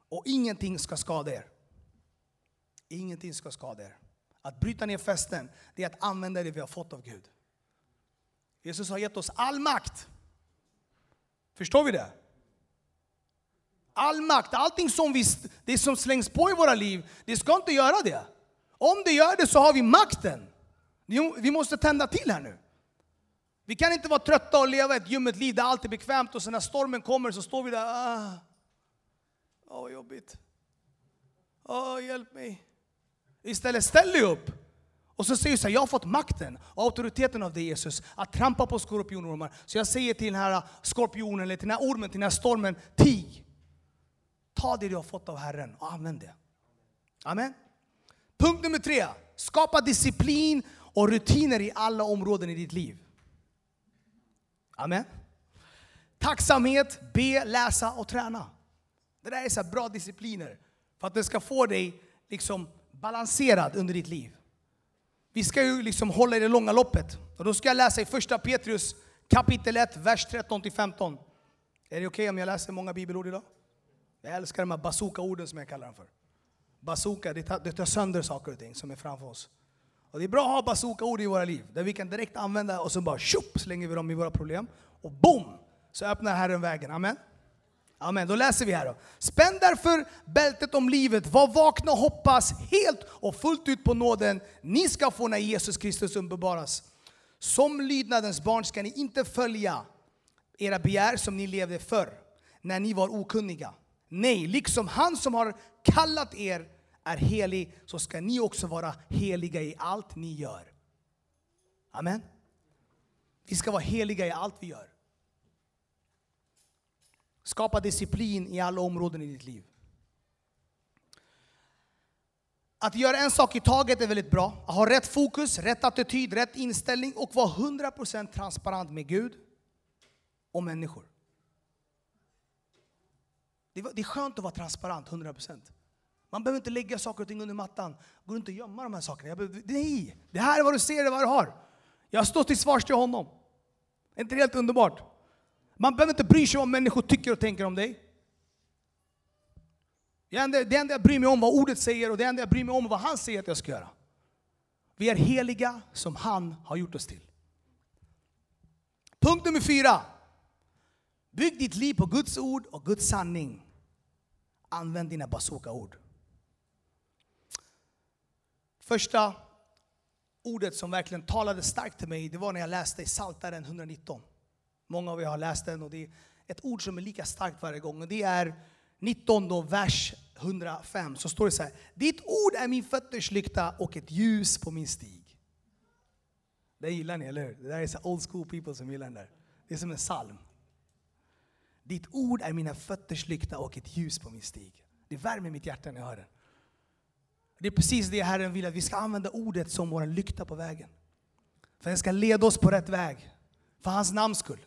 Och ingenting ska skada er. Ingenting ska skada er. Att bryta ner festen, det är att använda det vi har fått av Gud. Jesus har gett oss all makt. Förstår vi det? All makt, allting som, vi, det som slängs på i våra liv, det ska inte göra det. Om det gör det så har vi makten. Vi måste tända till här nu. Vi kan inte vara trötta och leva ett ljummet liv där allt är bekvämt och sen när stormen kommer så står vi där. Ah, vad jobbigt. Åh, hjälp mig. Istället ställ dig upp. Och så säger du så här, jag har fått makten och auktoriteten av dig Jesus att trampa på skorpionormar. Så jag säger till den här skorpionen, eller till den här ormen, till den här stormen, tig. Ta det du har fått av Herren och använd det. Amen. Punkt nummer tre. Skapa disciplin och rutiner i alla områden i ditt liv. Amen. Tacksamhet, be, läsa och träna. Det där är så bra discipliner för att det ska få dig liksom balanserad under ditt liv. Vi ska ju liksom hålla i det långa loppet. Och då ska jag läsa i första Petrus kapitel 1, vers 13-15. Är det okej okay om jag läser många bibelord idag? Jag älskar de här bazooka-orden som jag kallar dem för. Bazooka, det tar, det tar sönder saker och ting som är framför oss. Och det är bra att ha bazooka-ord i våra liv, där vi kan direkt använda och så bara tjopp slänger vi dem i våra problem. Och boom! Så öppnar Herren vägen. Amen. Amen. Då läser vi här då. Spänn därför bältet om livet, var vakna och hoppas helt och fullt ut på nåden ni ska få när Jesus Kristus uppenbaras. Som lydnadens barn ska ni inte följa era begär som ni levde förr, när ni var okunniga. Nej, liksom han som har kallat er är helig, så ska ni också vara heliga i allt ni gör. Amen. Vi ska vara heliga i allt vi gör. Skapa disciplin i alla områden i ditt liv. Att göra en sak i taget är väldigt bra. Att ha rätt fokus, rätt attityd, rätt inställning och vara 100% transparent med Gud och människor. Det är skönt att vara transparent, 100%. Man behöver inte lägga saker och ting under mattan. Går inte att gömma de här sakerna. Behöver, nej, det här är vad du ser, det är vad du har. Jag står till svars till honom. Är inte det helt underbart? Man behöver inte bry sig om vad människor tycker och tänker om dig. Det enda, det enda jag bryr mig om vad ordet säger och det enda jag bryr mig om vad han säger att jag ska göra. Vi är heliga som han har gjort oss till. Punkt nummer fyra. Bygg ditt liv på Guds ord och Guds sanning. Använd dina bazooka-ord. Första ordet som verkligen talade starkt till mig, det var när jag läste i Psaltaren 119. Många av er har läst den och det är ett ord som är lika starkt varje gång. Och det är 19 då, vers 105. Så står det så här. Ditt ord är min fötters lykta och ett ljus på min stig. Det gillar ni, eller hur? Det där är så old school people som gillar den där. Det är som en psalm. Ditt ord är mina fötters lykta och ett ljus på min stig. Det värmer mitt hjärta när jag hör den. Det är precis det Herren vill, att vi ska använda ordet som vår lykta på vägen. För den ska leda oss på rätt väg. För hans namns skull.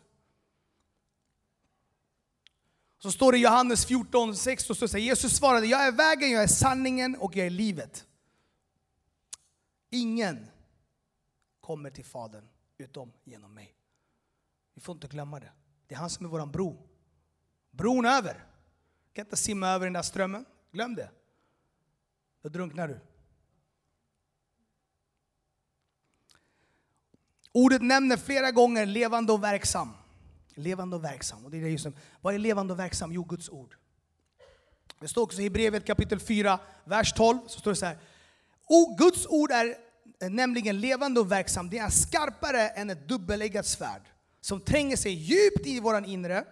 Så står det i Johannes 14, 16, så säger Jesus svarade, jag är vägen, jag är sanningen och jag är livet. Ingen kommer till Fadern utom genom mig. Vi får inte glömma det. Det är han som är vår bro. Bron över. Du kan inte simma över den där strömmen. Glöm det. Då drunknar du. Ordet nämner flera gånger levande och verksam. Levande och verksam. Och det är just, vad är levande och verksam? Jo, Guds ord. Det står också i brevet kapitel 4, vers 12, så står det så här. O, Guds ord är nämligen levande och verksam. Det är skarpare än ett dubbeleggat svärd som tränger sig djupt i våran inre.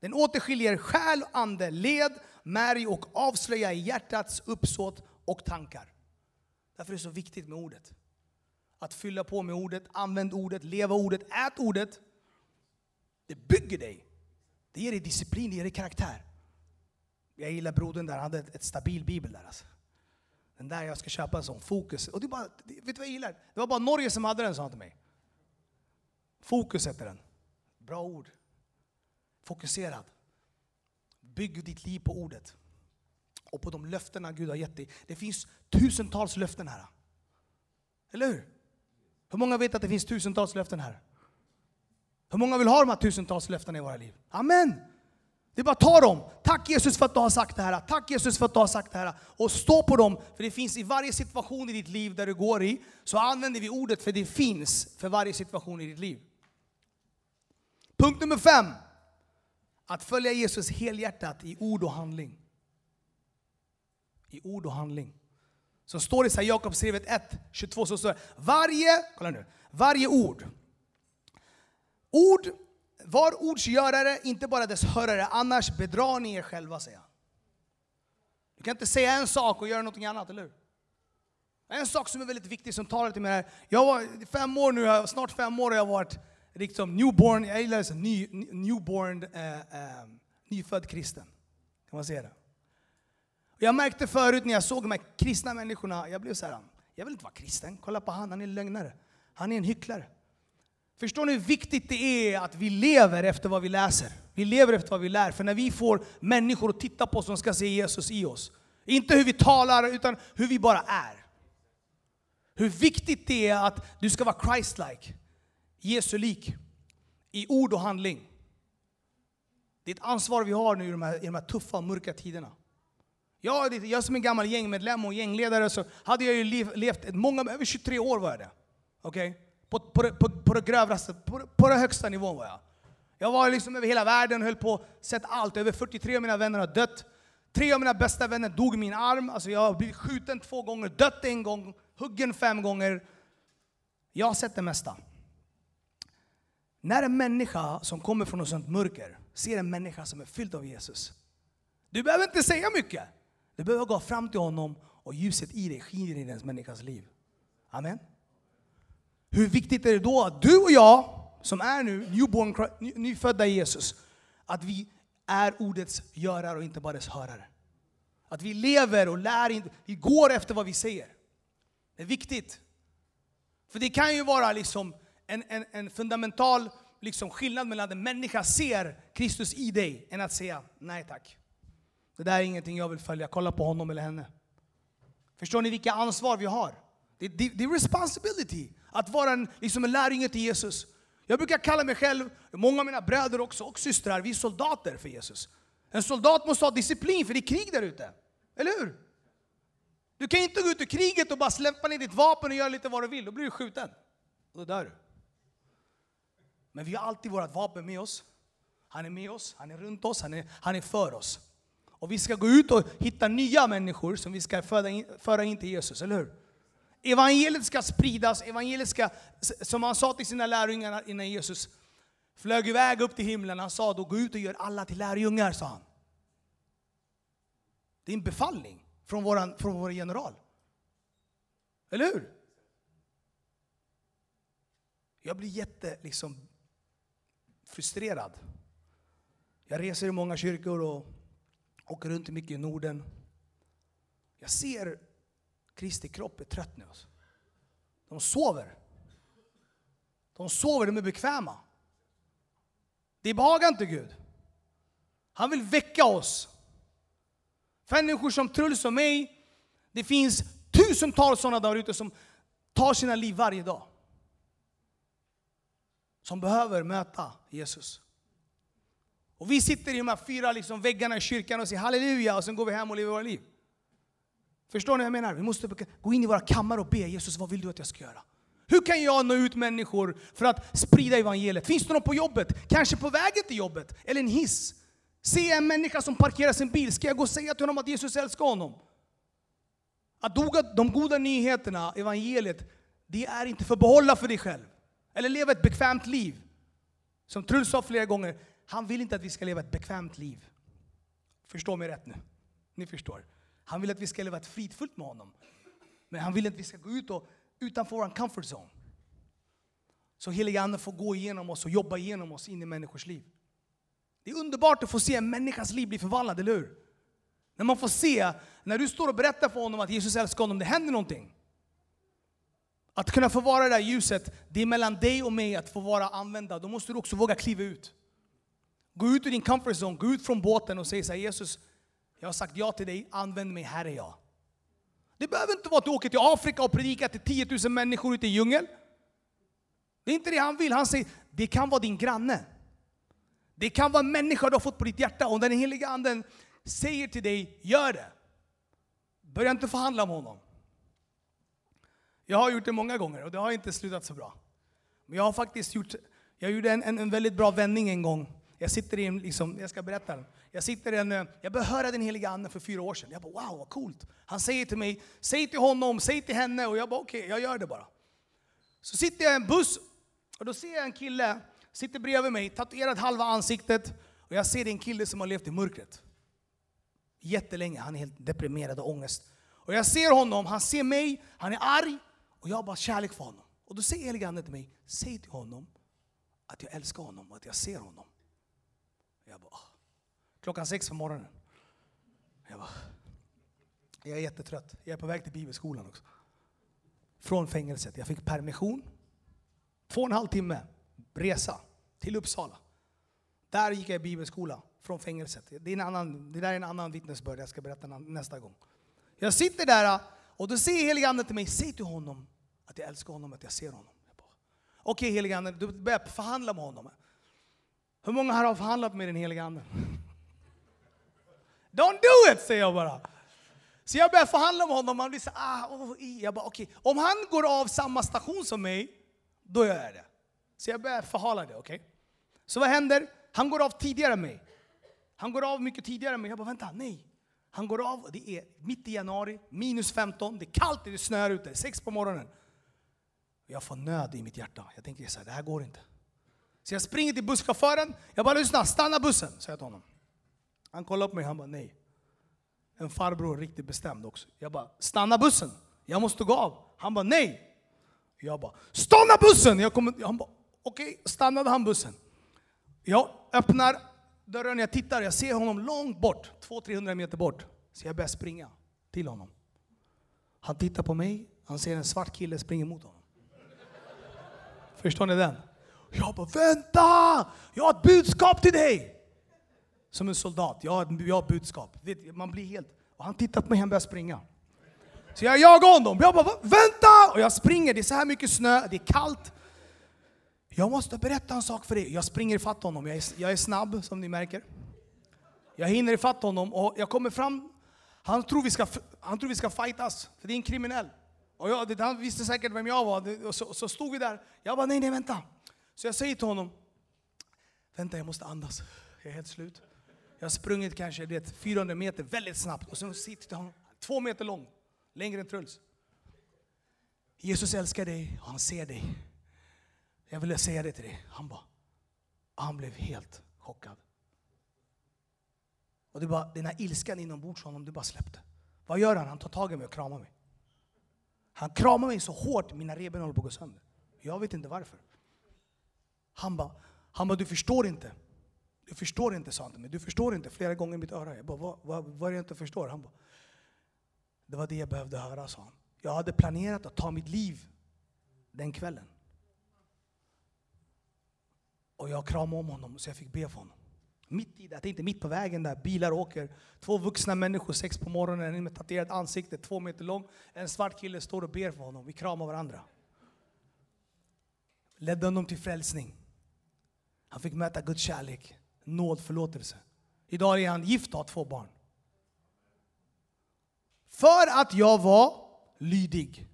Den återskiljer själ, ande, led, märg och avslöjar hjärtats uppsåt och tankar. Därför är det så viktigt med ordet. Att fylla på med ordet, använd ordet, leva ordet, ät ordet. Det bygger dig. Det ger dig disciplin, det ger dig karaktär. Jag gillar brodern där, han hade ett, ett stabil bibel där alltså. Den där jag ska köpa en sån, Fokus. Och det bara, vet du vad jag gillar? Det var bara Norge som hade den, sa han till mig. Fokus heter den. Bra ord. Fokuserad. Bygg ditt liv på ordet. Och på de löftena Gud har gett dig. Det finns tusentals löften här. Eller hur? Hur många vet att det finns tusentals löften här? Hur många vill ha de här tusentals löftena i våra liv? Amen! Det är bara att ta dem. Tack Jesus för att du har sagt det här. Tack Jesus för att du har sagt det här. Och stå på dem, för det finns i varje situation i ditt liv där du går i, så använder vi ordet för det finns för varje situation i ditt liv. Punkt nummer fem. Att följa Jesus helhjärtat i ord och handling. I ord och handling. Så står det i Jakobsbrevet 1, 22, så står det varje, kolla nu, varje ord. Ord, var ords görare, inte bara dess hörare, annars bedrar ni er själva, säger han. Du kan inte säga en sak och göra någonting annat, eller hur? En sak som är väldigt viktig som talar till mig här. Jag var fem år nu, snart fem år har jag varit liksom newborn, jag gillar det, ny, newborn, eh, eh, nyfödd kristen. Kan man säga det? Jag märkte förut när jag såg de här kristna människorna, jag blev så här, jag vill inte vara kristen. Kolla på han, han är en lögnare. Han är en hycklare. Förstår ni hur viktigt det är att vi lever efter vad vi läser? Vi lever efter vad vi lär. För när vi får människor att titta på oss som ska se Jesus i oss, inte hur vi talar, utan hur vi bara är. Hur viktigt det är att du ska vara Christ-like, Jesu lik, i ord och handling. Det är ett ansvar vi har nu i de här, i de här tuffa och mörka tiderna. Jag, jag som en gammal gängmedlem och gängledare så hade jag ju levt många, över 23 år var jag det. Okay? På, på, på, på det grövraste, på, på den högsta nivån var jag. Jag var liksom över hela världen, höll på, sett allt. Över 43 av mina vänner har dött. Tre av mina bästa vänner dog i min arm. Alltså jag har blivit skjuten två gånger, dött en gång, huggen fem gånger. Jag har sett det mesta. När en människa som kommer från något sånt mörker ser en människa som är fylld av Jesus. Du behöver inte säga mycket. Du behöver gå fram till honom och ljuset i dig skiner i den människans liv. Amen. Hur viktigt är det då att du och jag, som är nu newborn, nyfödda Jesus, att vi är ordets görare och inte bara dess hörare. Att vi lever och lär, vi går efter vad vi säger. Det är viktigt. För det kan ju vara liksom en, en, en fundamental liksom skillnad mellan att en människa ser Kristus i dig, än att säga nej tack. Det där är ingenting jag vill följa, kolla på honom eller henne. Förstår ni vilka ansvar vi har? Det, det, det är responsibility att vara en, liksom en lärjunge till Jesus. Jag brukar kalla mig själv, många av mina bröder också och systrar, vi är soldater för Jesus. En soldat måste ha disciplin för det är krig där ute. Eller hur? Du kan inte gå ut i kriget och bara släppa ner ditt vapen och göra lite vad du vill. Då blir du skjuten. Och då dör du. Men vi har alltid vårt vapen med oss. Han är med oss, han är runt oss, han är, han är för oss. Och vi ska gå ut och hitta nya människor som vi ska föra in, föra in till Jesus, eller hur? Evangeliet ska spridas, evangeliet ska, som han sa till sina lärjungar innan Jesus flög iväg upp till himlen, han sa då gå ut och gör alla till lärjungar, sa han. Det är en befallning från, vår från vår general. Eller hur? Jag blir jätte liksom, frustrerad. Jag reser i många kyrkor och åker runt mycket i Norden. Jag ser Kristi kropp är trött nu. Alltså. De sover. De sover, de är bekväma. Det behagar inte Gud. Han vill väcka oss. Människor som Truls och mig, det finns tusentals sådana där ute som tar sina liv varje dag. Som behöver möta Jesus. Och vi sitter i de här fyra liksom väggarna i kyrkan och säger halleluja och sen går vi hem och lever våra liv. Förstår ni vad jag menar? Vi måste gå in i våra kammare och be Jesus, vad vill du att jag ska göra? Hur kan jag nå ut människor för att sprida evangeliet? Finns det någon på jobbet? Kanske på vägen till jobbet? Eller en hiss? Ser en människa som parkerar sin bil, ska jag gå och säga till honom att Jesus älskar honom? Att de goda nyheterna, evangeliet, det är inte för att behålla för dig själv. Eller leva ett bekvämt liv. Som Truls sa flera gånger, han vill inte att vi ska leva ett bekvämt liv. Förstå mig rätt nu. Ni förstår. Han vill att vi ska leva ett fridfullt med honom. Men han vill att vi ska gå ut och, utanför vår comfort zone. Så heliga Ande får gå igenom oss och jobba igenom oss in i människors liv. Det är underbart att få se en människas liv bli förvandlad, eller hur? När man får se, när du står och berättar för honom att Jesus älskar honom, det händer någonting. Att kunna få vara det där ljuset, det är mellan dig och mig att få vara använda. Då måste du också våga kliva ut. Gå ut ur din comfort zone, gå ut från båten och säg så här, Jesus, jag har sagt ja till dig, använd mig, här är jag. Det behöver inte vara att du åker till Afrika och predikar till 10 000 människor ute i djungeln. Det är inte det han vill. Han säger, det kan vara din granne. Det kan vara en människa du har fått på ditt hjärta. Om den heliga anden säger till dig, gör det. Börja inte förhandla med honom. Jag har gjort det många gånger och det har inte slutat så bra. Men jag har faktiskt gjort, jag gjorde en, en, en väldigt bra vändning en gång. Jag sitter i en, liksom, jag ska berätta den. Jag sitter i en, eh, jag började höra den heliga anden för fyra år sedan. Jag bara wow vad coolt. Han säger till mig, säg till honom, säg till henne. Och jag bara okej, okay, jag gör det bara. Så sitter jag i en buss och då ser jag en kille, sitter bredvid mig, tatuerad halva ansiktet. Och jag ser det en kille som har levt i mörkret. Jättelänge, han är helt deprimerad och ångest. Och jag ser honom, han ser mig, han är arg. Och jag har bara kärlek för honom. Och då säger Helige anden till mig, säg till honom att jag älskar honom och att jag ser honom. Jag bara, ah. klockan sex på morgonen. Jag bara, jag är jättetrött. Jag är på väg till bibelskolan också. Från fängelset. Jag fick permission. Två och en halv timme resa till Uppsala. Där gick jag i bibelskola från fängelset. Det, är en annan, det där är en annan vittnesbörd jag ska berätta nästa gång. Jag sitter där ah, och då säger helige Ande till mig, säg till honom att jag älskar honom, att jag ser honom. Okej okay, helige Ande, du börjar förhandla med honom. Hur många här har förhandlat med den heliga anden? Don't do it, säger jag bara. Så jag börjar förhandla med honom, han blir så ah, oh, jag bara, okay. Om han går av samma station som mig, då gör jag det. Så jag börjar förhala det, okej? Okay? Så vad händer? Han går av tidigare än mig. Han går av mycket tidigare än mig. Jag bara, vänta, nej. Han går av, det är mitt i januari, minus 15, det är kallt, det snöar ute, sex på morgonen. Jag får nöd i mitt hjärta. Jag tänker så här, det här går inte. Så jag springer till busschauffören. Jag bara lyssna, stanna bussen, säger jag till honom. Han kollar på mig, han bara nej. En farbror, riktigt bestämd också. Jag bara, stanna bussen, jag måste gå av. Han bara nej. Jag bara, stanna bussen! Jag kommer, han bara, okej, okay. stannade han bussen. Jag öppnar dörren, jag tittar, jag ser honom långt bort, 200-300 meter bort. Så jag börjar springa till honom. Han tittar på mig, han ser en svart kille springa mot honom. Förstår ni den? Jag bara, vänta! Jag har ett budskap till dig! Som en soldat, jag har ett, jag har ett budskap. Man blir helt... Och han tittar på mig, han börjar springa. Så jag jagar honom. Jag bara, vänta! Och jag springer, det är så här mycket snö, det är kallt. Jag måste berätta en sak för dig. Jag springer ifatt honom, jag är, jag är snabb som ni märker. Jag hinner ifatt honom och jag kommer fram. Han tror vi ska, han tror vi ska fightas, för det är en kriminell. Och jag, han visste säkert vem jag var, och så, så stod vi där. Jag bara, nej, nej, vänta. Så jag säger till honom, vänta jag måste andas, jag är helt slut. Jag har sprungit kanske det, 400 meter väldigt snabbt, och sen sitter jag honom, två meter lång, längre än Truls. Jesus älskar dig, och han ser dig. Jag ville säga det till dig. Han bara, han blev helt chockad. Och det bara, den här ilskan inombords honom, det bara släppte. Vad gör han? Han tar tag i mig och kramar mig. Han kramar mig så hårt, mina revben håller på att gå sönder. Jag vet inte varför. Han bara, han ba, du förstår inte. Du förstår inte, sa han till mig. Du förstår inte, flera gånger i mitt öra. Jag bara, vad, vad, vad är det jag inte förstår? Han bara, det var det jag behövde höra, sa han. Jag hade planerat att ta mitt liv den kvällen. Och jag kramade om honom så jag fick be för honom. Mitt i det, jag mitt på vägen där bilar åker. Två vuxna människor, sex på morgonen, en med tatuerat ansikte, två meter lång. En svart kille står och ber för honom. Vi kramar varandra. Ledde honom till frälsning. Han fick möta Guds kärlek, nåd, förlåtelse. Idag är han gift och har två barn. För att jag var lydig.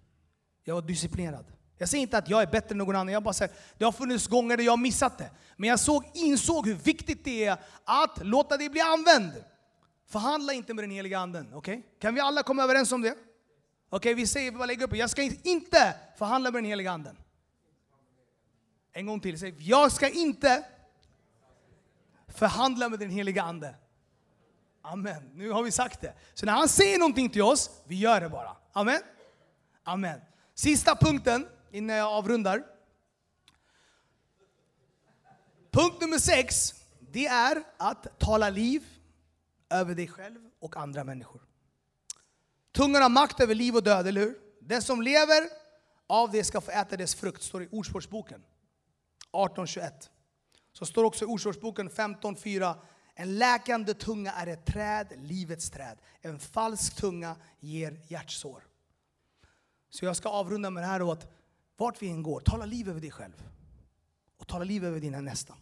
Jag var disciplinerad. Jag säger inte att jag är bättre än någon annan, jag bara säger det har funnits gånger där jag har missat det. Men jag såg, insåg hur viktigt det är att låta det bli använd. Förhandla inte med den heliga anden. Okay? Kan vi alla komma överens om det? Okej, okay, vi säger, vi bara lägger upp Jag ska inte förhandla med den heliga anden. En gång till, säg jag ska inte förhandla med den heliga ande. Amen. Nu har vi sagt det. Så när han säger någonting till oss, vi gör det bara. Amen. Amen. Sista punkten innan jag avrundar. Punkt nummer sex, det är att tala liv över dig själv och andra människor. Tungan har makt över liv och död, eller hur? Den som lever av det ska få äta dess frukt, står i Ordspråksboken 18.21. Så står också i Ordspråksboken 15.4. En läkande tunga är ett träd, livets träd. En falsk tunga ger hjärtsår. Så jag ska avrunda med det här då att vart vi än går, tala liv över dig själv. Och tala liv över dina nästa.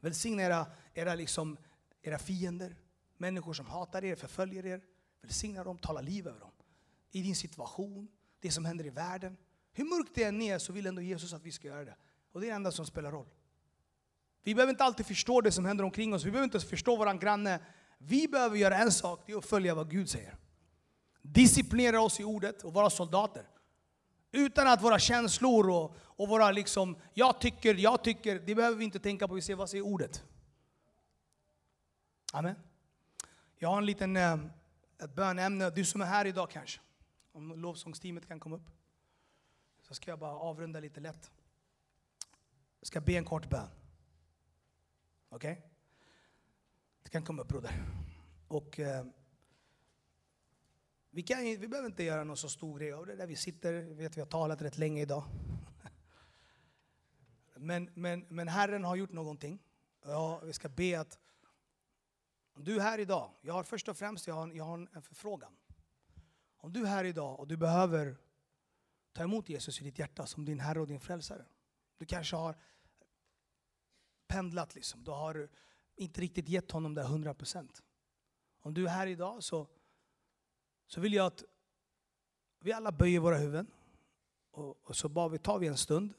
Välsigna era, era, liksom, era fiender, människor som hatar er, förföljer er. Välsigna dem, tala liv över dem. I din situation, det som händer i världen. Hur mörkt det än är så vill ändå Jesus att vi ska göra det. Och det är det enda som spelar roll. Vi behöver inte alltid förstå det som händer omkring oss. Vi behöver inte förstå våran granne. Vi behöver göra en sak, det är att följa vad Gud säger. Disciplinera oss i ordet och vara soldater. Utan att våra känslor och, och våra liksom, jag tycker, jag tycker, det behöver vi inte tänka på. Vi ser vad säger ordet. Amen. Jag har en liten eh, ett bönämne, du som är här idag kanske. Om lovsångsteamet kan komma upp. Så ska jag bara avrunda lite lätt. Jag ska be en kort bön. Okej? Okay? Du kan komma upp broder. Och... Eh, vi, kan, vi behöver inte göra någon så stor grej av det där vi sitter, vet vi har talat rätt länge idag. Men, men, men Herren har gjort någonting. Ja, vi ska be att om du är här idag, jag har först och främst jag har, jag har en förfrågan. Om du är här idag och du behöver ta emot Jesus i ditt hjärta som din Herre och din Frälsare. Du kanske har pendlat, liksom. du har inte riktigt gett honom det 100%. Om du är här idag så så vill jag att vi alla böjer våra huvuden. Och, och så bara vi tar vi en stund.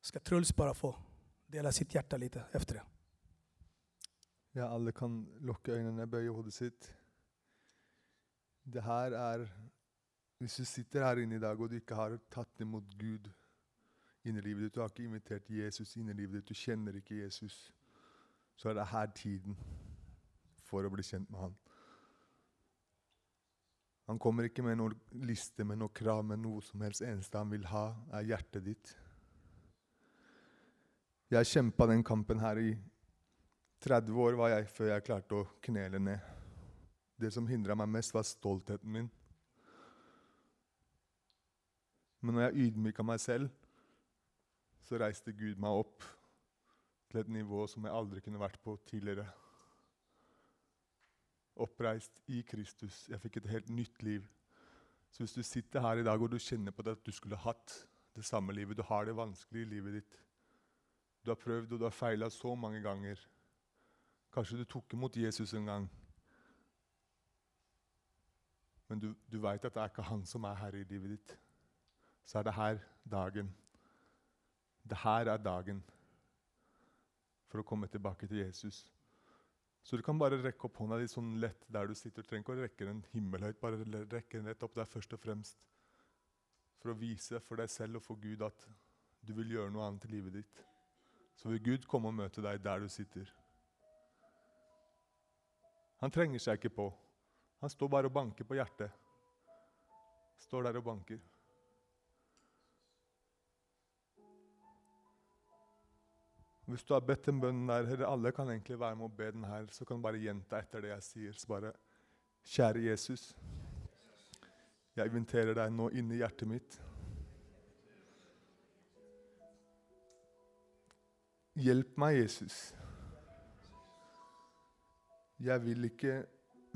Ska Truls bara få dela sitt hjärta lite efter det. Ja, alla kan locka ögonen, böja huvudet sitt. Det här är, om du sitter här inne idag och du inte har tagit emot Gud in i livet, du har inte inviterat Jesus in i livet, du känner inte Jesus, så är det här tiden för att bli känd med honom. Han kommer inte med någon lista med några krav, med något som helst. Eneste han vill ha, är hjärtat ditt. Jag kämpade den kampen här i 30 år var jag för jag klarte att knäla ner. Det som hindrade mig mest var stoltheten min. Men när jag ydmykade mig själv så reste Gud mig upp till et nivå som jag aldrig kunne vært på tidigare oppreist i Kristus. Jag fick ett helt nytt liv. Så om du sitter här idag och du känner på det att du skulle haft det samma livet, du har det vanskelig i livet ditt. Du har prövat och du har feila så många gånger. Kanske du tog emot Jesus en gång. men du, du veit at det er ikke han som er herre i livet ditt, så er det her dagen. Det her er dagen for å komme tilbake til Jesus. Så du kan bare rekke opp hånda di sånn lett der du sitter. Du trenger ikke å rekke den himmelhøyt, bare rekke den rett opp der først og fremst. For å vise for deg selv og for Gud at du vil gjøre noe annet i livet ditt. Så vil Gud komme og møte deg der du sitter. Han trenger seg ikke på. Han står bare og banker på hjertet. Står der og banker. Hvis du har bedt en bønn der, eller alle kan egentlig være med å be den her, så kan du bare gjenta etter det jeg sier. Så bare Kjære Jesus. Jeg inviterer deg nå inn i hjertet mitt. Hjelp meg, Jesus. Jeg vil ikke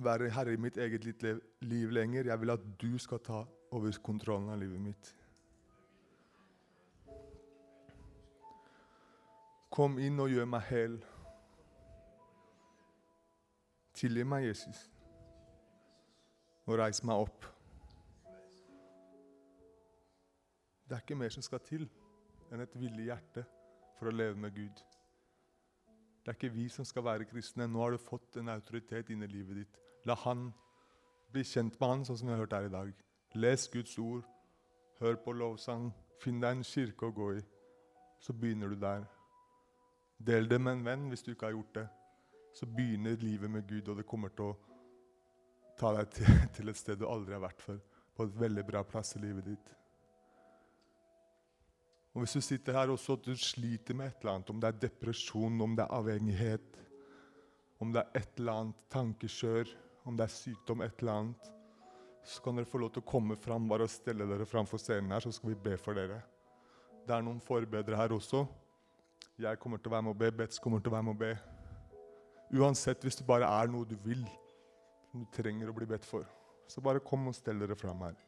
være herre i mitt eget liv lenger. Jeg vil at du skal ta over kontrollen av livet mitt. Kom in och gör mig hel. Tillge mig Jesus, Och reis meg opp. Det är inte mer som ska till än ett villig hjerte för att leva med Gud. Det är inte vi som ska vara kristna. Nu har du fått en autoritet in i livet ditt. Låt han bli kjent med han, sånn som vi har hørt her i dag. Guds ord, hör på lovsang, finn deg en kyrka å gå i. Så börjar du där. Del det med en venn hvis du ikke har gjort det. Så begynner livet med Gud, og det kommer til å ta deg til, til et sted du aldri har vært før. På et veldig bra plass i livet ditt. Og Hvis du sitter her også og du sliter med et eller annet, om det er depresjon, om det er avhengighet, om det er et eller annet tankekjør, om det er sykdom, et eller annet, så kan dere få lov til å komme fram bare og stelle dere framfor scenen her, så skal vi be for dere. Det er noen forbedere her også. Jeg kommer til å være med å be, Betz kommer til å være med å be. Uansett, hvis det bare er noe du vil, som du trenger å bli bedt for, så bare kom og stell dere fram her.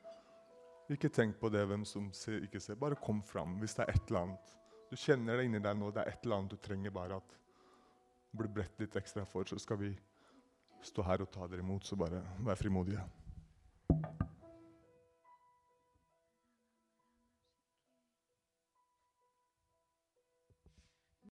Ikke tenk på det, hvem som ser, ikke ser. Bare kom fram hvis det er et eller annet. Du kjenner det inni deg nå, det er et eller annet du trenger bare at blir bredt litt ekstra for, så skal vi stå her og ta dere imot. Så bare vær frimodige.